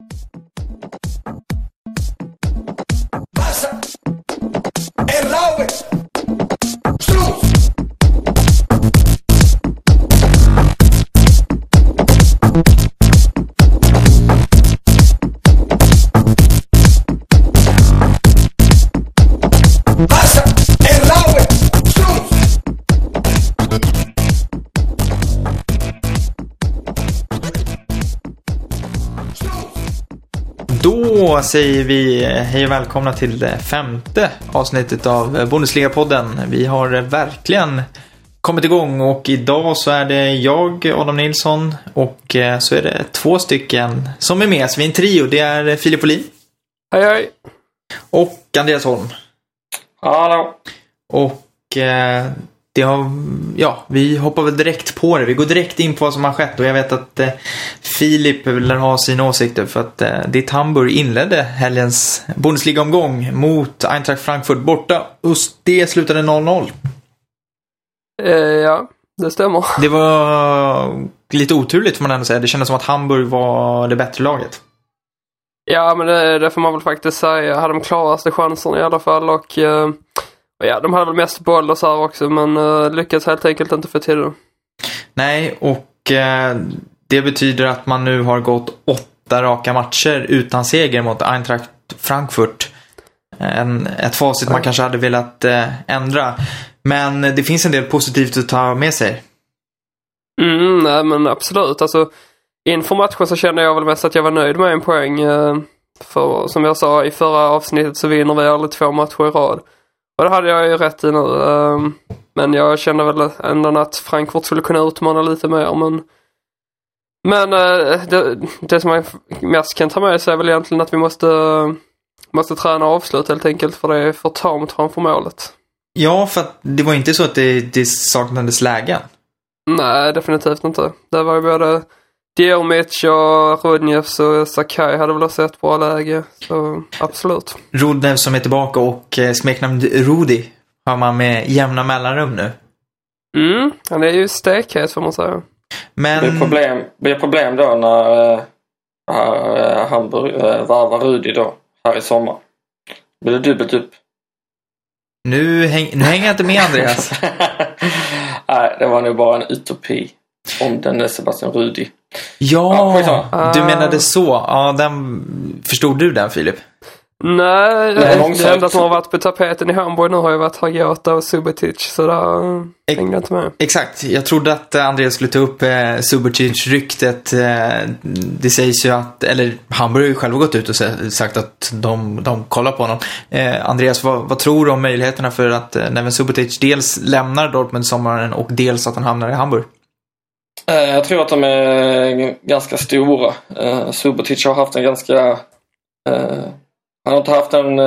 you Då säger vi hej och välkomna till det femte avsnittet av Bundesliga-podden. Vi har verkligen kommit igång och idag så är det jag, Adam Nilsson och eh, så är det två stycken som är med. Så vi är en trio. Det är Filip Olin Hej hej! och Andreas Holm. Hallå! Och eh, det har, ja, vi hoppar väl direkt på det. Vi går direkt in på vad som har skett och jag vet att eh, Filip vill ha sina åsikter för att eh, ditt Hamburg inledde helgens Bundesliga-omgång mot Eintracht Frankfurt borta. Och det slutade 0-0. Eh, ja, det stämmer. Det var lite oturligt får man ändå säga. Det kändes som att Hamburg var det bättre laget. Ja, men det, det får man väl faktiskt säga. Hade de klaraste chanserna i alla fall och eh, och ja, de hade väl mest boll och så här också men eh, lyckades helt enkelt inte få till det. Nej, och eh, det betyder att man nu har gått åtta raka matcher utan seger mot Eintracht Frankfurt. En, ett facit man kanske hade velat eh, ändra. Men det finns en del positivt att ta med sig. Mm, nej men absolut. Alltså, inför matchen så kände jag väl mest att jag var nöjd med en poäng. Eh, för som jag sa i förra avsnittet så vinner vi aldrig två matcher i rad. Och det hade jag ju rätt i nu. Eh, men jag kände väl ändå att Frankfurt skulle kunna utmana lite mer. Men, men eh, det, det som man mest kan ta med sig är väl egentligen att vi måste, måste träna avslut helt enkelt. För det är för tamt framför målet. Ja, för att det var inte så att det, det saknades lägen. Nej, definitivt inte. Det var ju både Diomic och Rudnjevs och Sakai hade väl också ett bra läge. Så absolut. Rodnev som är tillbaka och eh, smeknamn Rudi har man med jämna mellanrum nu. Mm, han är ju stekhet får man säga. Men... Det blir problem, blir problem då när uh, Hamburg uh, varvar Rudi då här i sommar. Blir det dubbelt upp? Nu, häng, nu hänger jag inte med Andreas. Nej, det var nog bara en utopi. Om den är Sebastian Rudi. Ja, Ja, du Ah. menade så. Ja, den... Förstod du den Filip? Nej, Det enda som har varit på tapeten i Hamburg nu har ju varit Hagota och Subotic. Så där Ex- hängde jag inte med. Exakt. Jag trodde att eh, Andreas skulle ta upp eh, Subotic-ryktet. Eh, det sägs ju att, eller Hamburg har ju själva gått ut och sagt att de, de kollar på honom. Eh, Andreas, vad, vad tror du om möjligheterna för att eh, Neven Subotic dels lämnar Dortmund sommaren och dels att han hamnar i Hamburg? Eh, jag tror att de är ganska stora. Uh, Subotic har haft en ganska... eh, han har inte haft den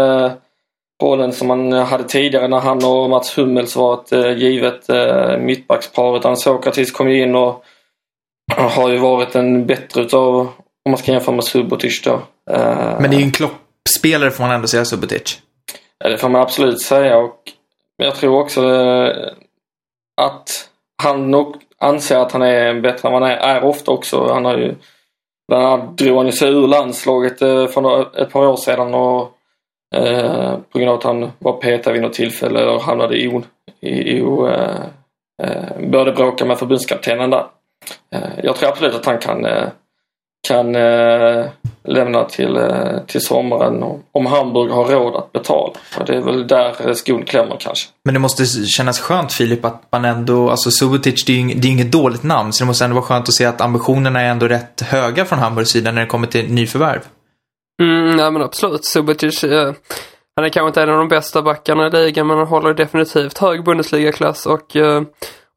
rollen som han hade tidigare när han och Mats Hummels var ett givet mittbackspar. Utan Sokratis kom ju in och har ju varit en bättre utav, om man ska jämföra med Subotic då. Eh, Men det är ju en kloppspelare får man ändå säga, Subotic. Ja, det får man absolut säga och jag tror också eh, att han nog anser att han är bättre än vad han är, är ofta också. Han har ju bland annat drog han ju sig ur landslaget eh, för ett par år sedan och eh, på grund av att han var petad vid något tillfälle och hamnade i, o- i, i eh, eh, började bråka med förbundskaptenen där. Eh, jag tror absolut att han kan eh, kan eh, lämna till, eh, till sommaren om- Hamburg har råd att betala. Och det är väl där eh, skon klämmer kanske. Men det måste kännas skönt Filip att man ändå, alltså Subotic det är ju det är inget dåligt namn så det måste ändå vara skönt att se att ambitionerna är ändå rätt höga från Hamburgs sida när det kommer till nyförvärv. Mm, nej men absolut. Subotic, eh, han är kanske inte en av de bästa backarna i ligan men han håller definitivt hög Bundesliga-klass och, eh,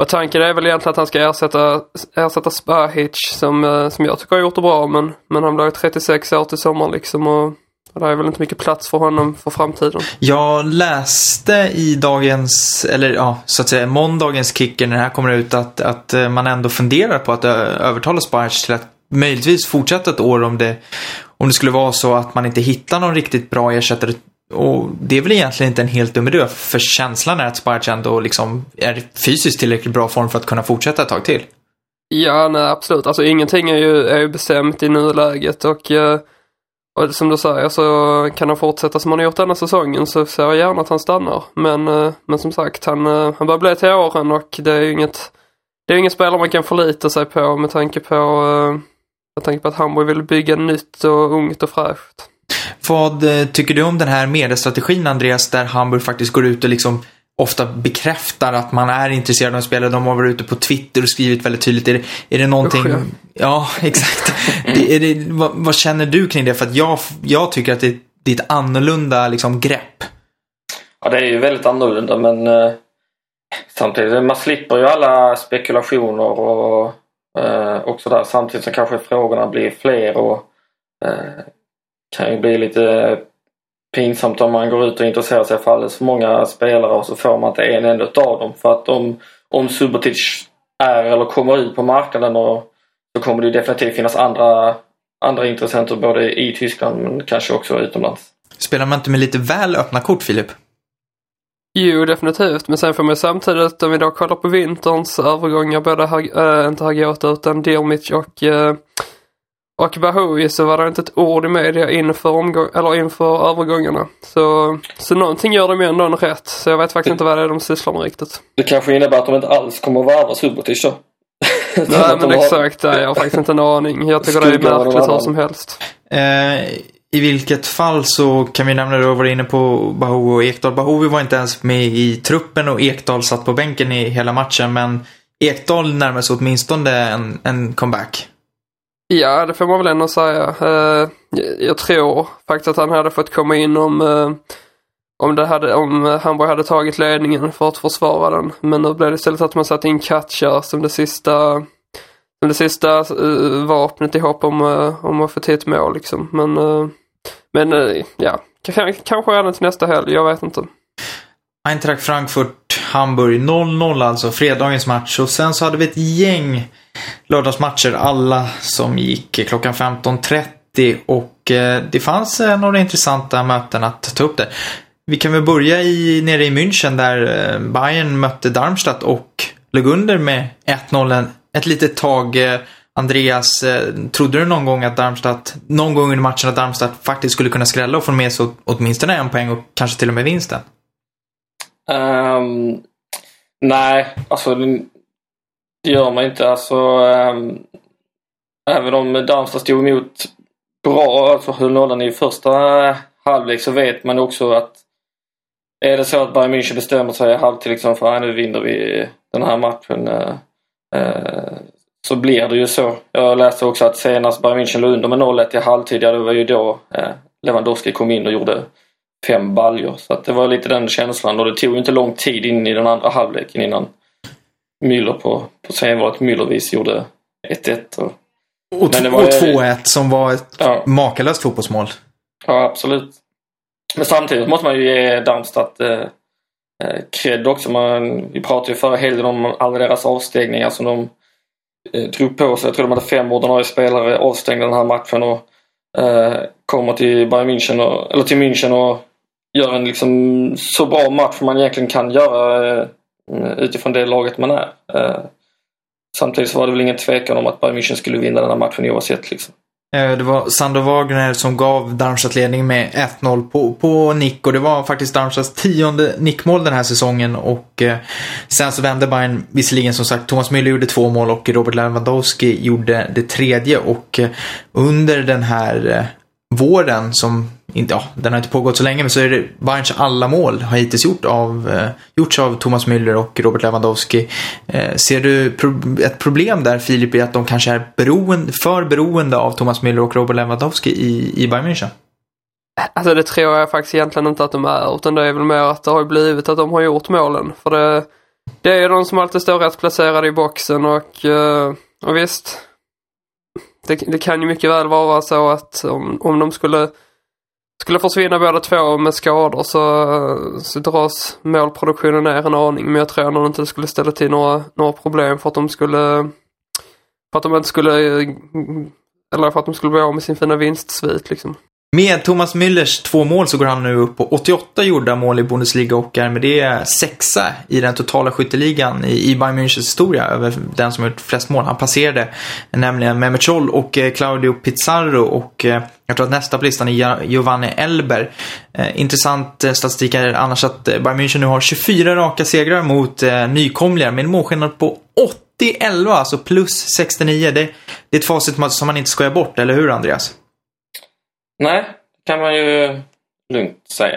och tanken är väl egentligen att han ska ersätta, ersätta Spahic som, eh, som jag tycker har gjort det bra men, men han blir 36 år till sommaren liksom och, och det är väl inte mycket plats för honom för framtiden. Jag läste i dagens, eller ja, så att säga måndagens kicker när det här kommer ut att, att eh, man ändå funderar på att eh, övertala Spahic till att möjligtvis fortsätta ett år om det, om det skulle vara så att man inte hittar någon riktigt bra ersättare. Och det är väl egentligen inte en helt dum idé för känslan är att Sparge ändå liksom är i fysiskt tillräckligt bra form för att kunna fortsätta ett tag till. Ja, nej absolut. Alltså ingenting är ju, är ju bestämt i nuläget och eh, och som du säger så kan han fortsätta som han har gjort denna säsongen så ser jag gärna att han stannar. Men, eh, men som sagt, han, eh, han börjar bli till åren och det är ju inget, det är ingen spelare man kan förlita sig på med tanke på, med tanke på att Hamburg vill bygga nytt och ungt och fräscht. Vad eh, tycker du om den här mediestrategin Andreas, där Hamburg faktiskt går ut och liksom ofta bekräftar att man är intresserad av en spelare. De har varit ute på Twitter och skrivit väldigt tydligt. Är det, är det någonting... Usch, ja. ja, exakt. det, är det, vad, vad känner du kring det? För att jag, jag tycker att det, det är ett annorlunda liksom, grepp. Ja, det är ju väldigt annorlunda men eh, samtidigt, man slipper ju alla spekulationer och, eh, och sådär. Samtidigt så kanske frågorna blir fler och eh, kan ju bli lite pinsamt om man går ut och intresserar sig för alldeles för många spelare och så får man inte en enda av dem. För att om, om Subotic är eller kommer ut på marknaden och, så kommer det definitivt finnas andra, andra intressenter både i Tyskland men kanske också utomlands. Spelar man inte med lite väl öppna kort, Filip? Jo, definitivt. Men sen får man samtidigt, om vi då kollar på vinterns övergångar, både, äh, inte Hagota utan Dirmic och, äh, och Bahoui, så var det inte ett ord i media inför, omgång, eller inför övergångarna. Så, så någonting gör de ju ändå rätt. Så jag vet faktiskt inte vad det är de sysslar med riktigt. Det kanske innebär att de inte alls kommer att värva Subotic då. Nej, men har- exakt. Nej, jag har faktiskt inte en aning. Jag tycker det är märkligt hur som helst. Eh, I vilket fall så kan vi nämna, du har varit inne på Bahoui och Ekdal. Bahoui var inte ens med i truppen och Ekdal satt på bänken i hela matchen. Men Ekdal närmar sig åtminstone en, en comeback. Ja, det får man väl ändå säga. Eh, jag tror faktiskt att han hade fått komma in om, eh, om, det hade, om Hamburg hade tagit ledningen för att försvara den. Men nu blev det istället att man satte in Katja som det sista, som det sista eh, vapnet i hopp om, om att få till ett mål liksom. Men, men ja, kanske redan till nästa helg, jag vet inte. Eintracht Frankfurt, Hamburg 0-0 alltså, fredagens match. Och sen så hade vi ett gäng lördagsmatcher, alla som gick klockan 15.30. Och eh, det fanns eh, några intressanta möten att ta upp där. Vi kan väl börja i, nere i München där eh, Bayern mötte Darmstadt och låg under med 1-0 ett litet tag. Eh, Andreas, eh, trodde du någon gång att Darmstadt, någon gång under matchen att Darmstadt faktiskt skulle kunna skrälla och få med sig åtminstone en poäng och kanske till och med vinsten? Um, nej, alltså det, det gör man inte. Alltså, um, även om Darmstad stod emot bra, alltså höll nollan i första halvlek så vet man också att är det så att Bayern München bestämmer sig i halvtid liksom för att nu vinner vi den här matchen eh, eh, så blir det ju så. Jag läste också att senast Bayern München låg under med 0-1 i halvtid, ja det var ju då eh, Lewandowski kom in och gjorde fem baljor. Så att det var lite den känslan och det tog inte lång tid in i den andra halvleken innan Müller på, på senvanligt Müllervis gjorde 1-1. Och, Och, Men det t- var och ju- 2-1 som var ett ja, makalöst fotbollsmål. ja, absolut. Men samtidigt måste man ju ge Darmstadt eh, eh, cred också. Man, vi pratade ju förra helgen om alla deras avstängningar som de eh, drog på sig. Jag tror de hade fem ordinarie spelare avstängda den här matchen och eh, kommer till Bayern München och, eller till München och gör en liksom så bra match man egentligen kan göra eh, utifrån det laget man är. Eh, samtidigt så var det väl ingen tvekan om att Bayern München skulle vinna den här matchen oavsett. Liksom. Eh, det var Sander Wagner som gav Darmstadt ledning med 1-0 på, på nick och det var faktiskt Darmstadts tionde nickmål den här säsongen och eh, sen så vände Bayern visserligen som sagt Thomas Müller gjorde två mål och Robert Lewandowski gjorde det tredje och eh, under den här eh, våren som inte, ja, den har inte pågått så länge men så är det Bayerns alla mål har hittills gjort av, eh, gjorts av Thomas Müller och Robert Lewandowski. Eh, ser du pro- ett problem där Filip i att de kanske är beroende, för beroende av Thomas Müller och Robert Lewandowski i, i Bayern München? Alltså det tror jag faktiskt egentligen inte att de är. Utan det är väl mer att det har blivit att de har gjort målen. För det, det är ju de som alltid står rätt placerade i boxen och, eh, och visst. Det, det kan ju mycket väl vara så att om, om de skulle, skulle försvinna båda två med skador så, så dras målproduktionen ner en aning. Men jag tror nog inte det skulle ställa till några, några problem för att de skulle för att de inte skulle eller för att de skulle bli av med sin fina vinstsvit liksom. Med Thomas Müllers två mål så går han nu upp på 88 gjorda mål i Bundesliga och är med det sexa i den totala skytteligan i, Bayern Münchens historia över den som har gjort flest mål. Han passerade nämligen Mehmet Scholl och eh, Claudio Pizarro och eh, jag tror att nästa på listan är Giovanni Elber. Eh, intressant statistik är annars att Bayern München nu har 24 raka segrar mot nykomlingar med en målskillnad på 80-11, alltså plus 69. Det, det är ett facit som man inte skojar bort, eller hur Andreas? Nej, det kan man ju lugnt säga.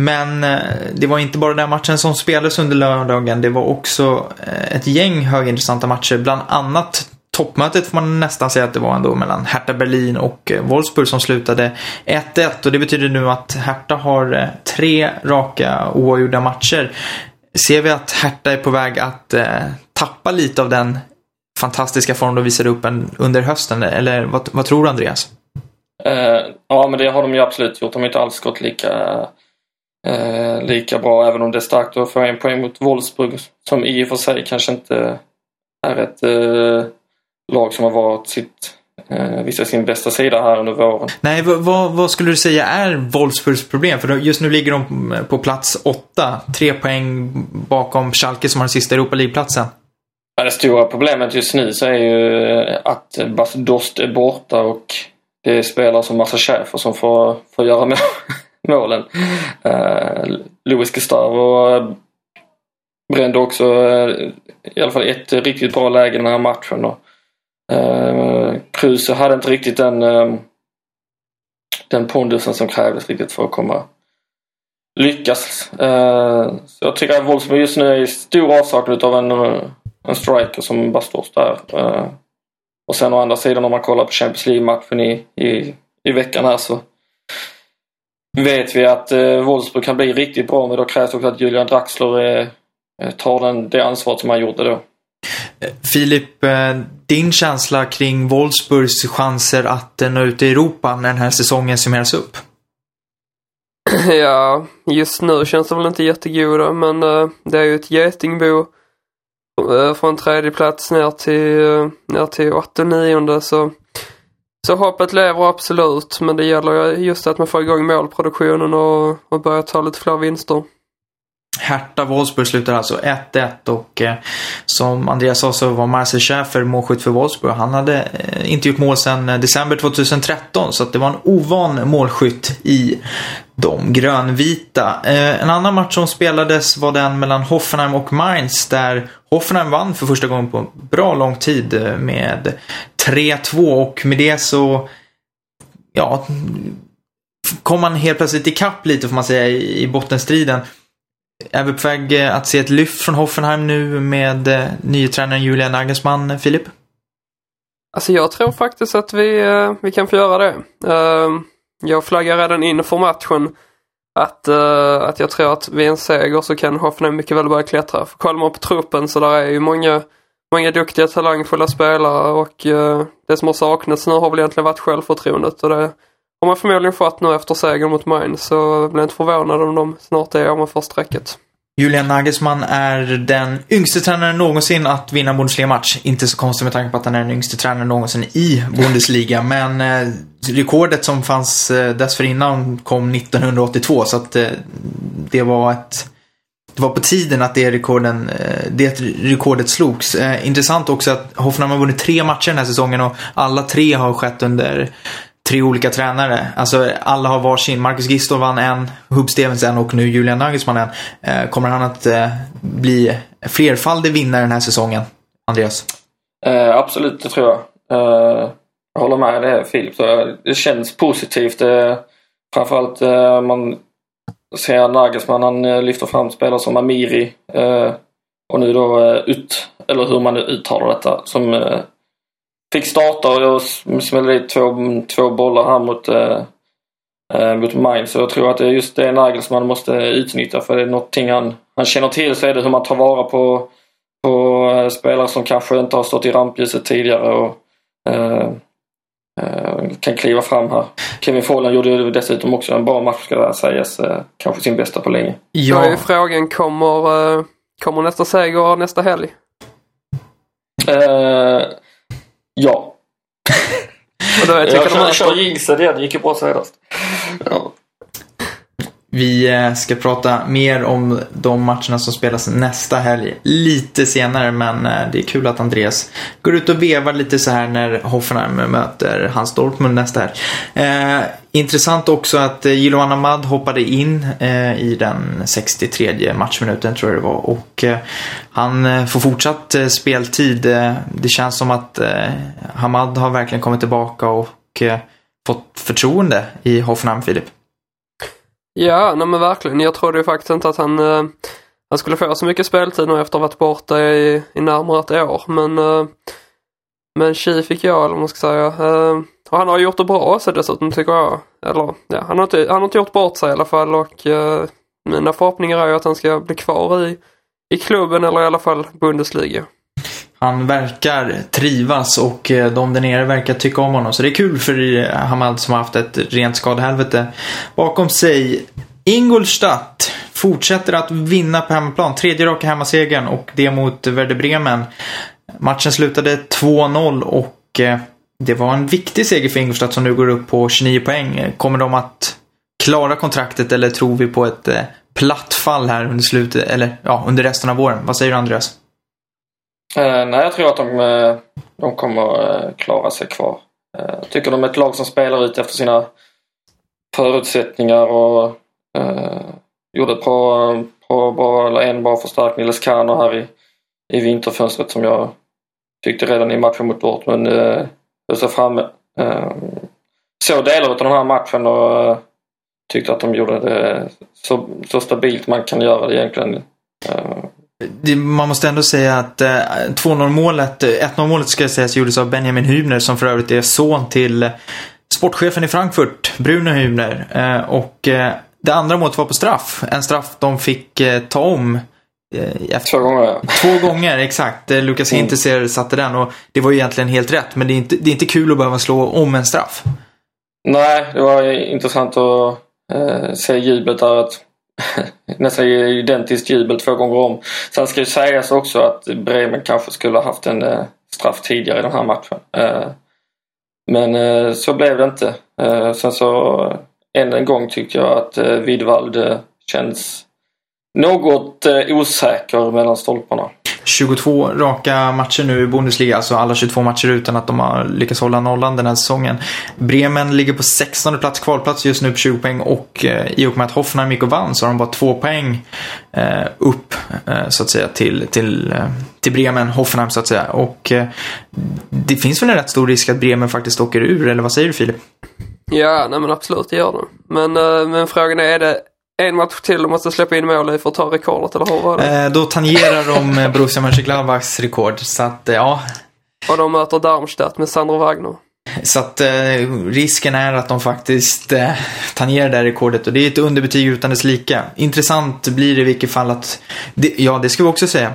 Men eh, det var inte bara den matchen som spelades under lördagen. Det var också eh, ett gäng högintressanta matcher. Bland annat toppmötet får man nästan säga att det var ändå mellan Hertha Berlin och eh, Wolfsburg som slutade 1-1. Och det betyder nu att Hertha har tre raka oavgjorda matcher. Ser vi att Hertha är på väg att tappa lite av den fantastiska form de visade upp under hösten? Eller vad, vad tror du Andreas? Uh, ja, men det har de ju absolut gjort. De har inte alls gått lika, uh, lika bra, även om det är starkt att få en poäng mot Wolfsburg, som i och för sig kanske inte är ett uh, lag som har varit sitt eh, visat sin bästa sida här under våren. Nej, vad, vad, skulle du säga är Wolfsburgs problem? För just nu ligger de på plats åtta, tre poäng bakom Schalke som har den sista Europa League-platsen. Ja, det stora problemet just nu så är ju att Bas Dost är borta och det är spelare som Massa Schäfer som får, får göra målen. Eh, uh, Louis Gustavo eh, brände också uh, i alla fall ett riktigt bra läge den här matchen. Och, uh, Kruse hade inte riktigt den, uh, den pondusen som krävdes riktigt för att komma lyckas. Uh, så jag tycker att Wolfsburg just nu är i stor avsaknad av en, en striker som Bastos där. Och sen å andra sidan om man kollar på Champions League-matchen i, i, i veckan här så vet vi att eh, Wolfsburg kan bli riktigt bra men då krävs också att Julian Draxler eh, eh tar den, det ansvaret som han gjorde då. Filip, eh, din känsla kring Wolfsburgs chanser att nå ut i Europa när den här säsongen summeras upp? Ja, just nu känns det väl inte jättegoda men uh, det är ju ett getingbo Eh, Eh, från tredje plats ner till, eh, ner till åtta nionde så, så hoppet lever absolut men det gäller just att man får igång målproduktionen och, och börjar ta lite fler vinster. Hertha Wolfsburg slutar alltså 1-1 och eh, som Andreas sa så var Marcel Schäfer målskytt för Wolfsburg. Han hade eh, inte gjort mål sedan eh, december 2013 så att det var en ovan målskytt i de grönvita. Eh, en annan match som spelades var den mellan Hoffenheim och Mainz där Hoffenheim vann för första gången på bra lång tid eh, med 3-2 och med det så ja, kom man helt plötsligt ikapp lite får man säga i bottenstriden. Är vi på väg eh, att se ett lyft från Hoffenheim nu med eh, nye tränaren Julian Nagelsmann, eh, Filip? Alltså jag tror faktiskt att vi, eh, vi kan få göra det. Ehm, jag flaggar redan in för matchen att, eh, att jag tror att vid en seger så kan Hoffenheim mycket väl börja klättra. För kollar man på truppen så där är ju många, många duktiga talangfulla spelare och det som har saknats nu har väl egentligen varit självförtroendet. Och det, har man förmodligen fått nu efter segern mot Mainz så blir jag inte förvånad om de snart är ovanför strecket. Julian Nagelsmann är den yngste tränaren någonsin att vinna en Bundesliga-match. Inte så konstigt med tanke på att han är den yngste tränaren någonsin i Bundesliga. Men eh, rekordet som fanns eh, dessförinnan kom 1982 så att eh, det var ett det var på tiden att det, rekorden, eh, det rekordet slogs. Eh, intressant också att Hoffenheim har vunnit tre matcher den här säsongen och alla tre har skett under tre olika tränare. Alltså alla har varsin. Marcus Gistor vann en, Hub Stevens en och nu Julian Nagelsmann en. Eh, kommer han att eh, bli flerfaldig vinnare den här säsongen, Andreas? Eh, absolut, det tror jag. Eh, jag håller med dig Filip. Eh, det känns positivt. Eh, framförallt eh, man ser Nagelsmann, han eh, lyfter fram spelare som Amiri eh, och nu då eh, Ut, eller hur man nu uttalar detta, som eh, fick starta och smällde dit två, två bollar här mot, äh, mot Mainz. Så jag tror att det är just det Nagelsmann måste utnyttja för det är någonting han, han känner till så är det hur man tar vara på, på äh, spelare som kanske inte har stått i rampljuset tidigare och äh, kan kliva fram här. Kevin Folland gjorde dessutom också en bra match ska det sägas. Kanske sin bästa på länge. Ja. Då är frågan, kommer, kommer nästa seger nästa helg? Ja. Och då Jag vilka de kör, kör jinxen igen, det gick ju bra senast. Ja. Vi eh, ska prata mer om de matcherna som spelas nästa helg lite senare men eh, det är kul att Andreas går ut och vevar lite så här när Hoffenheim möter hans Dortmund nästa helg. Eh, intressant också att eh, Jiloan Ahmad hoppade in eh, i den 63 matchminuten tror jag det var och eh, han får fortsatt eh, speltid. Det känns som att eh, Hamad har verkligen kommit tillbaka och eh, fått förtroende i Hoffenheim, Filip. Ja, nej men verkligen. Jag trodde ju faktiskt inte att han, eh, han skulle få så mycket speltid nu efter att ha varit borta i, i närmare ett år. Men, eh, men tji fick jag, eller vad man ska säga. Eh, och han har gjort det bra också dessutom tycker jag. Eller ja, han har inte, han har inte gjort bort sig i alla fall och eh, mina förhoppningar är ju att han ska bli kvar i, i klubben eller i alla fall Bundesliga. Han verkar trivas och eh, de där nere verkar tycka om honom. Så det är kul för eh, Hamad som har haft ett rent skadehelvete bakom sig. Ingolstadt fortsätter att vinna på hemmaplan. Tredje raka hemmasegern och det mot Werder Bremen. Matchen slutade 2-0 och eh, det var en viktig seger för Ingolstadt som nu går upp på 29 poäng. Kommer de att klara kontraktet eller tror vi på ett platt fall här under slutet, eller ja, under resten av våren? Vad säger du Andreas? Eh, nej, jag tror att de, eh, de kommer eh, klara sig kvar. Eh, Jag tycker de är ett lag som spelar ut efter sina förutsättningar och eh, gjorde ett par bra, bra, eller en bra förstärkning, Lescano här i, i vinterfönstret som jag tyckte redan i matchen mot Dortmund eh, höll sig. Eh, såg delar av den här matchen och eh, tyckte att de gjorde det så, så stabilt man kan göra det egentligen. Eh, man måste ändå säga att eh, 2-0 målet, eh, 1-0 målet ska sägas gjordes av Benjamin Hübner som för övrigt är son till eh, sportchefen i Frankfurt, Bruno Hübner. Eh, och eh, det andra målet var på straff. En straff de fick eh, ta om efter två gånger ja. Två gånger, exakt. Lukas Mm. Hinteser satte den och det var ju egentligen helt rätt. Men det är inte, det är inte kul att behöva slå om en straff. Nej, det var intressant att se jublet där. Att, nästan identiskt jubel två gånger om. Sen ska ju sägas också att Bremen kanske skulle ha haft en eh, straff tidigare i den här matchen. Eh, men eh, så blev det inte. Sen så än en gång tycker jag att eh, Widvald känns något osäker mellan stolparna. 22 raka matcher nu i Bundesliga, alltså alla 22 matcher utan att de har lyckats hålla nollan den här säsongen. Bremen ligger på 16 plats, kvalplats just nu på 20 poäng och eh, i och med att Hoffenheim gick och vann så har de bara två poäng eh, upp eh, så att säga till, till, till Bremen, Hoffenheim så att säga. Och det finns väl en rätt stor risk att Bremen faktiskt åker ur, eller vad säger du Filip? Ja, nej men absolut det gör de. Men, men frågan är, är det en match till de måste släppa in mål i för att ta rekordet eller hur var det? Eh, då tangerar de eh, Borussia Mönchengladbachs rekord. Så att, eh, ja. Och de möter Darmstadt med Sandro Wagner. Så att eh, risken är att de faktiskt eh, tangerar det här rekordet. Och det är ett underbetyg utan dess lika. Intressant blir det i vilket fall att, det, ja det ska vi också säga.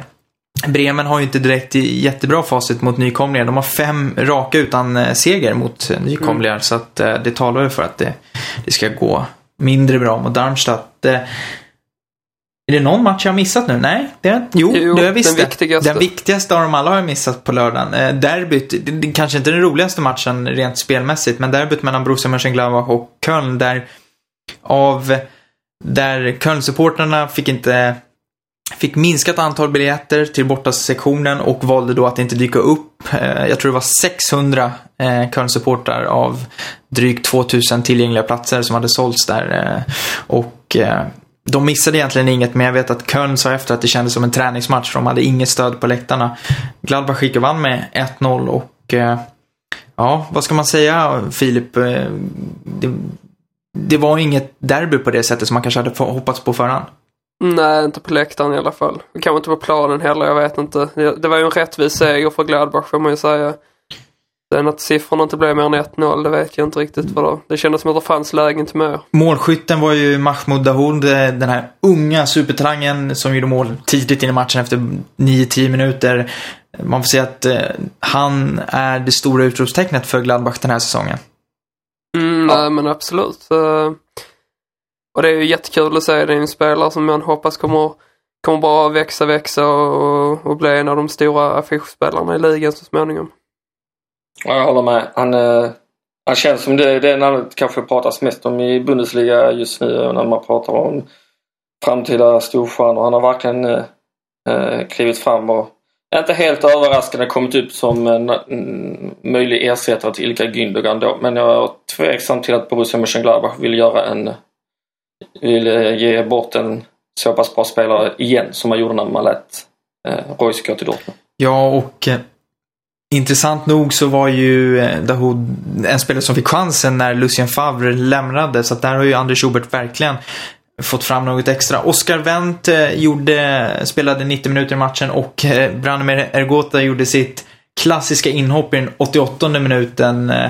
Bremen har ju inte direkt jättebra facit mot nykomlingar. De har fem raka utan eh, seger mot nykomlingar. Så att det talar ju för att det, det ska gå mindre bra mot Darmstadt. Är det någon match jag har missat nu? Nej, det är, jo, Jo, det har jag visst den viktigaste. Den viktigaste av dem alla har jag missat på lördagen. Eh, derbyt, det, det kanske inte den roligaste matchen rent spelmässigt, men derbyt mellan Borussia Mönchengladbach och Köln där av där Köln-supportrarna fick inte fick minskat antal biljetter till bortasektionen och valde då att inte dyka upp. Eh, jag tror det var 600 eh, Köln-supportrar av drygt 2000 tillgängliga platser som hade sålts där. Eh, och de missade egentligen inget, men jag vet att Köln sa efter att det kändes som en träningsmatch, för de hade inget stöd på läktarna. Gladbach gick och vann med 1-0 och ja, vad ska man säga Filip? Det, det var inget derby på det sättet som man kanske hade hoppats på förhand. Nej, inte på läktaren i alla fall. Kanske inte på planen heller, jag vet inte. Det, det var ju en rättvis seger för Gladbach får man ju säga. Sen att siffrorna inte blev mer än 1-0, det vet jag inte riktigt vad då. Det kändes som att det fanns lägen till mer. Målskytten var ju Mahmoud Dahoud, eh, den här unga supertalangen som gjorde mål tidigt in i matchen efter 9-10 minuter. Man får säga att eh, han är det stora utropstecknet för Gladbach den här säsongen. Mm, Ja. Nej, men absolut. Och det är ju jättekul att se. Det är en spelare som man hoppas kommer, kommer bara växa, växa och, och bli en av de stora affischspelarna i ligan så småningom. Ja, jag håller med. Han, eh, han känns som det, det är namnet kanske pratas mest om i Bundesliga just nu när man pratar om framtida storstjärnor. Han har verkligen eh, eh klivit fram och inte helt överraskande kommit upp som en, en möjlig ersättare till Ilka Gündogan då. Men jag är tveksam till att Borussia Mönchengladbach vill göra en vill eh, ge bort en så pass bra spelare igen som man gjorde när man lät eh, Royce gå till Dortmund. Ja, och eh, intressant nog så var ju eh, Dahoud en spelare som fick chansen när Lucien Favre lämnade. Så att där har ju Anders Schubert verkligen fått fram något extra. Oscar Wendt eh, gjorde, spelade 90 minuter i matchen och eh, Branimir Ergota gjorde sitt klassiska inhopp i den 88 minuten. Eh,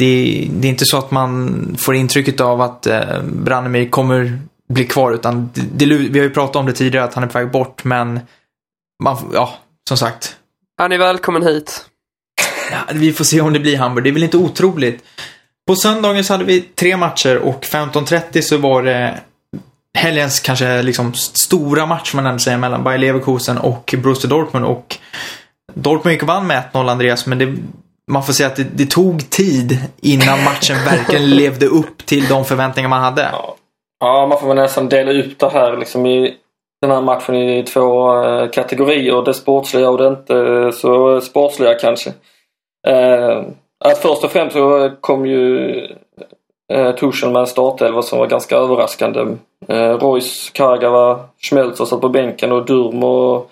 det, det, är inte så att man får intrycket av att eh, Branimir kommer bli kvar utan det, det, vi har ju pratat om det tidigare att han är på väg bort men man, ja, som sagt. Han är välkommen hit. Ja, vi får se om det blir Hamburg. Det är väl inte otroligt. På söndagen så hade vi tre matcher och 15.30 så var det helgens kanske liksom stora match man ändå säger mellan Bayer Leverkusen och Borussia Dortmund och Dortmund gick och vann med 1-0 Andreas men det, man får säga att det, det, tog tid innan matchen verkligen levde upp till de förväntningar man hade. Ja. ja, man får väl nästan dela ut det här liksom i den här matchen i två uh, kategorier. Det sportsliga och det inte så sportsliga kanske. Uh, att först och främst så kom ju uh, Tuchel med en startelva som var ganska överraskande. Uh, Royce, Kagawa, Schmelzer satt på bänken och Durm och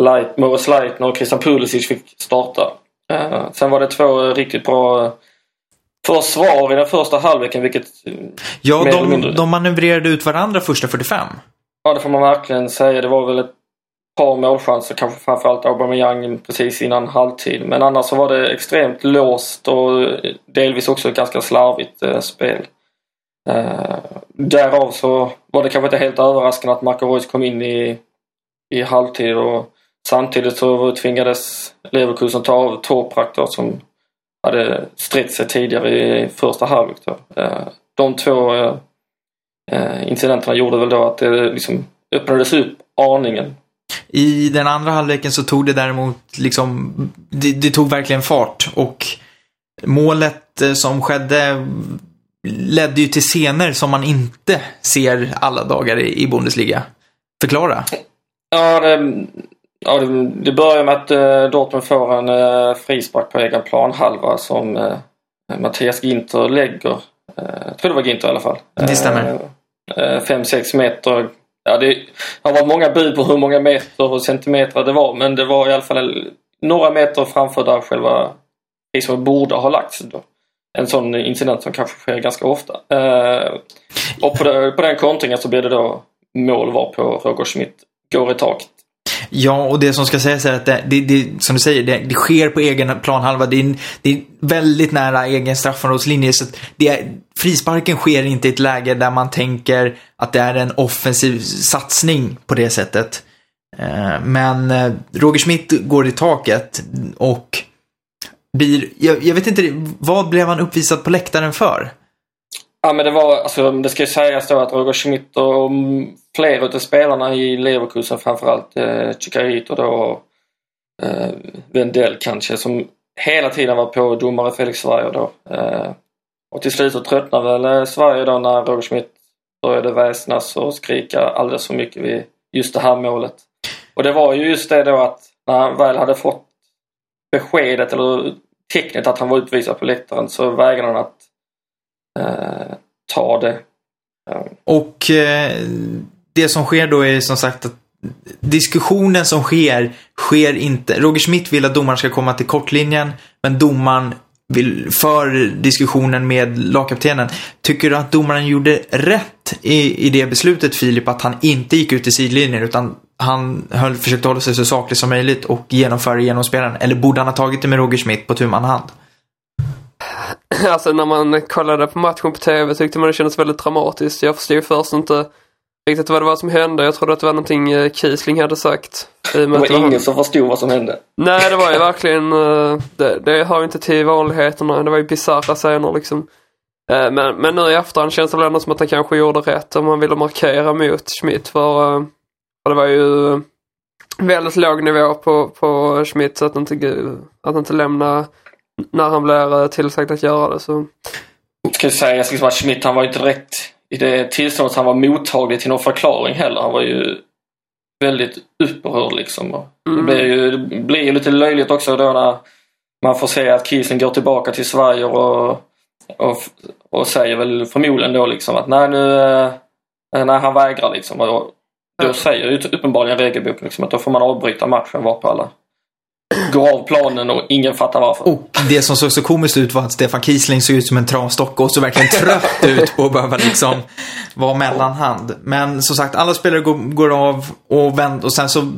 Leit, Morris Leitner och Christian Pulisic fick starta. Uh, sen var det två riktigt bra försvar i den första halvleken vilket... Ja, de, de manövrerade ut varandra första 45. Ja, det får man verkligen säga. Det var väl ett par målchanser, kanske framförallt Aubameyang precis innan halvtid. Men annars så var det extremt låst och delvis också ett ganska slarvigt eh, spel. Eh, därav så var det kanske inte helt överraskande att Marco Reus kom in i, i halvtid och samtidigt så tvingades Leverkusen ta av Toprak då, som hade sträckt sig tidigare i första halvlek. Eh, de två eh, eh, incidenterna gjorde väl då att det liksom öppnades upp aningen. I den andra halvleken så tog det däremot liksom, det, det tog verkligen fart och målet som skedde ledde ju till scener som man inte ser alla dagar i Bundesliga. Förklara. Ja, det, ja, det, börjar med att uh, Dortmund får en uh, frispark på egen planhalva som uh, Mattias Ginter lägger. Uh, jag tror det var Ginter i alla fall. Det stämmer. 5-6 meter. Ja, det har varit många bud på hur många meter och centimeter det var men det var i alla fall några meter framför där själva frisparken borde ha lagts. Då en sån incident som kanske sker ganska ofta. Eh, och på, det, på den kontringen så blir det då mål var på Roger Schmidt går i taket. Ja, och det som ska sägas är att det, det, det som du säger, det, det, sker på egen planhalva. Det är, det är väldigt nära egen straffområdeslinje. Så det är, frisparken sker inte i ett läge där man tänker att det är en offensiv satsning på det sättet. Eh, men eh, Roger Schmidt går i taket och blir, jag, jag, vet inte, vad blev han uppvisad på läktaren för? Ja men det var, alltså det ska ju sägas då att Roger Schmidt och flera av spelarna i Leverkusen framförallt eh, Chicarito då eh, Wendell kanske som hela tiden var på domare Felix Sverige då. Eh, och till slut så tröttnade väl eh, Sverige då när Roger Schmidt började väsnas och skrika alldeles för mycket vid just det här målet. Och det var ju just det då att när han väl hade fått beskedet eller tecknet att han var utvisad på läktaren så vägrade han att Eh, ta det. Och eh, det som sker då är som sagt att diskussionen som sker, sker inte. Roger Schmidt vill att domaren ska komma till kortlinjen, men domaren vill, för diskussionen med lagkaptenen. Tycker du att domaren gjorde rätt i, i det beslutet Filip, att han inte gick ut i sidlinjen utan han höll, försökte hålla sig så saklig som möjligt och genomföra genomspelaren? Eller borde han ha tagit det med Roger Schmidt på tu man hand? Alltså när man kollade på matchen på TV tyckte man det kändes väldigt dramatiskt. Jag förstod först inte riktigt vad det var som hände. Jag trodde att det var någonting eh, Kiesling hade sagt. Det var, det var ingen som förstod vad som hände. Nej, det var ju verkligen, eh, det, det hör ju inte till vanligheterna. Det var ju bisarra scener liksom. Eh, men, men nu i efterhand känns det väl ändå som att han kanske gjorde rätt om han ville markera mot Schmidt. För, för det var ju väldigt låg nivå på, på Schmidt så att inte, att inte lämna när han blir eh, tillsagd att göra det. Så. Ska jag säga liksom att Schmidt han var inte direkt i det tillståndet han var mottaglig till någon förklaring heller. Han var ju väldigt upprörd liksom. Och Det Mm. blir ju det blir ju lite löjligt också då när man får se att Kiesen går tillbaka till Sverige och, och, och säger väl förmodligen då liksom att nej nu, eh, när han vägrar liksom. Och då säger ju uppenbarligen regelboken liksom att då får man avbryta matchen varpå alla går av planen och ingen fattar varför. Och det som såg så komiskt ut var att Stefan Kiesling såg ut som en travstock och såg verkligen trött ut på att behöva liksom vara mellanhand. Men som sagt, alla spelare går, går av och, vänt, och sen så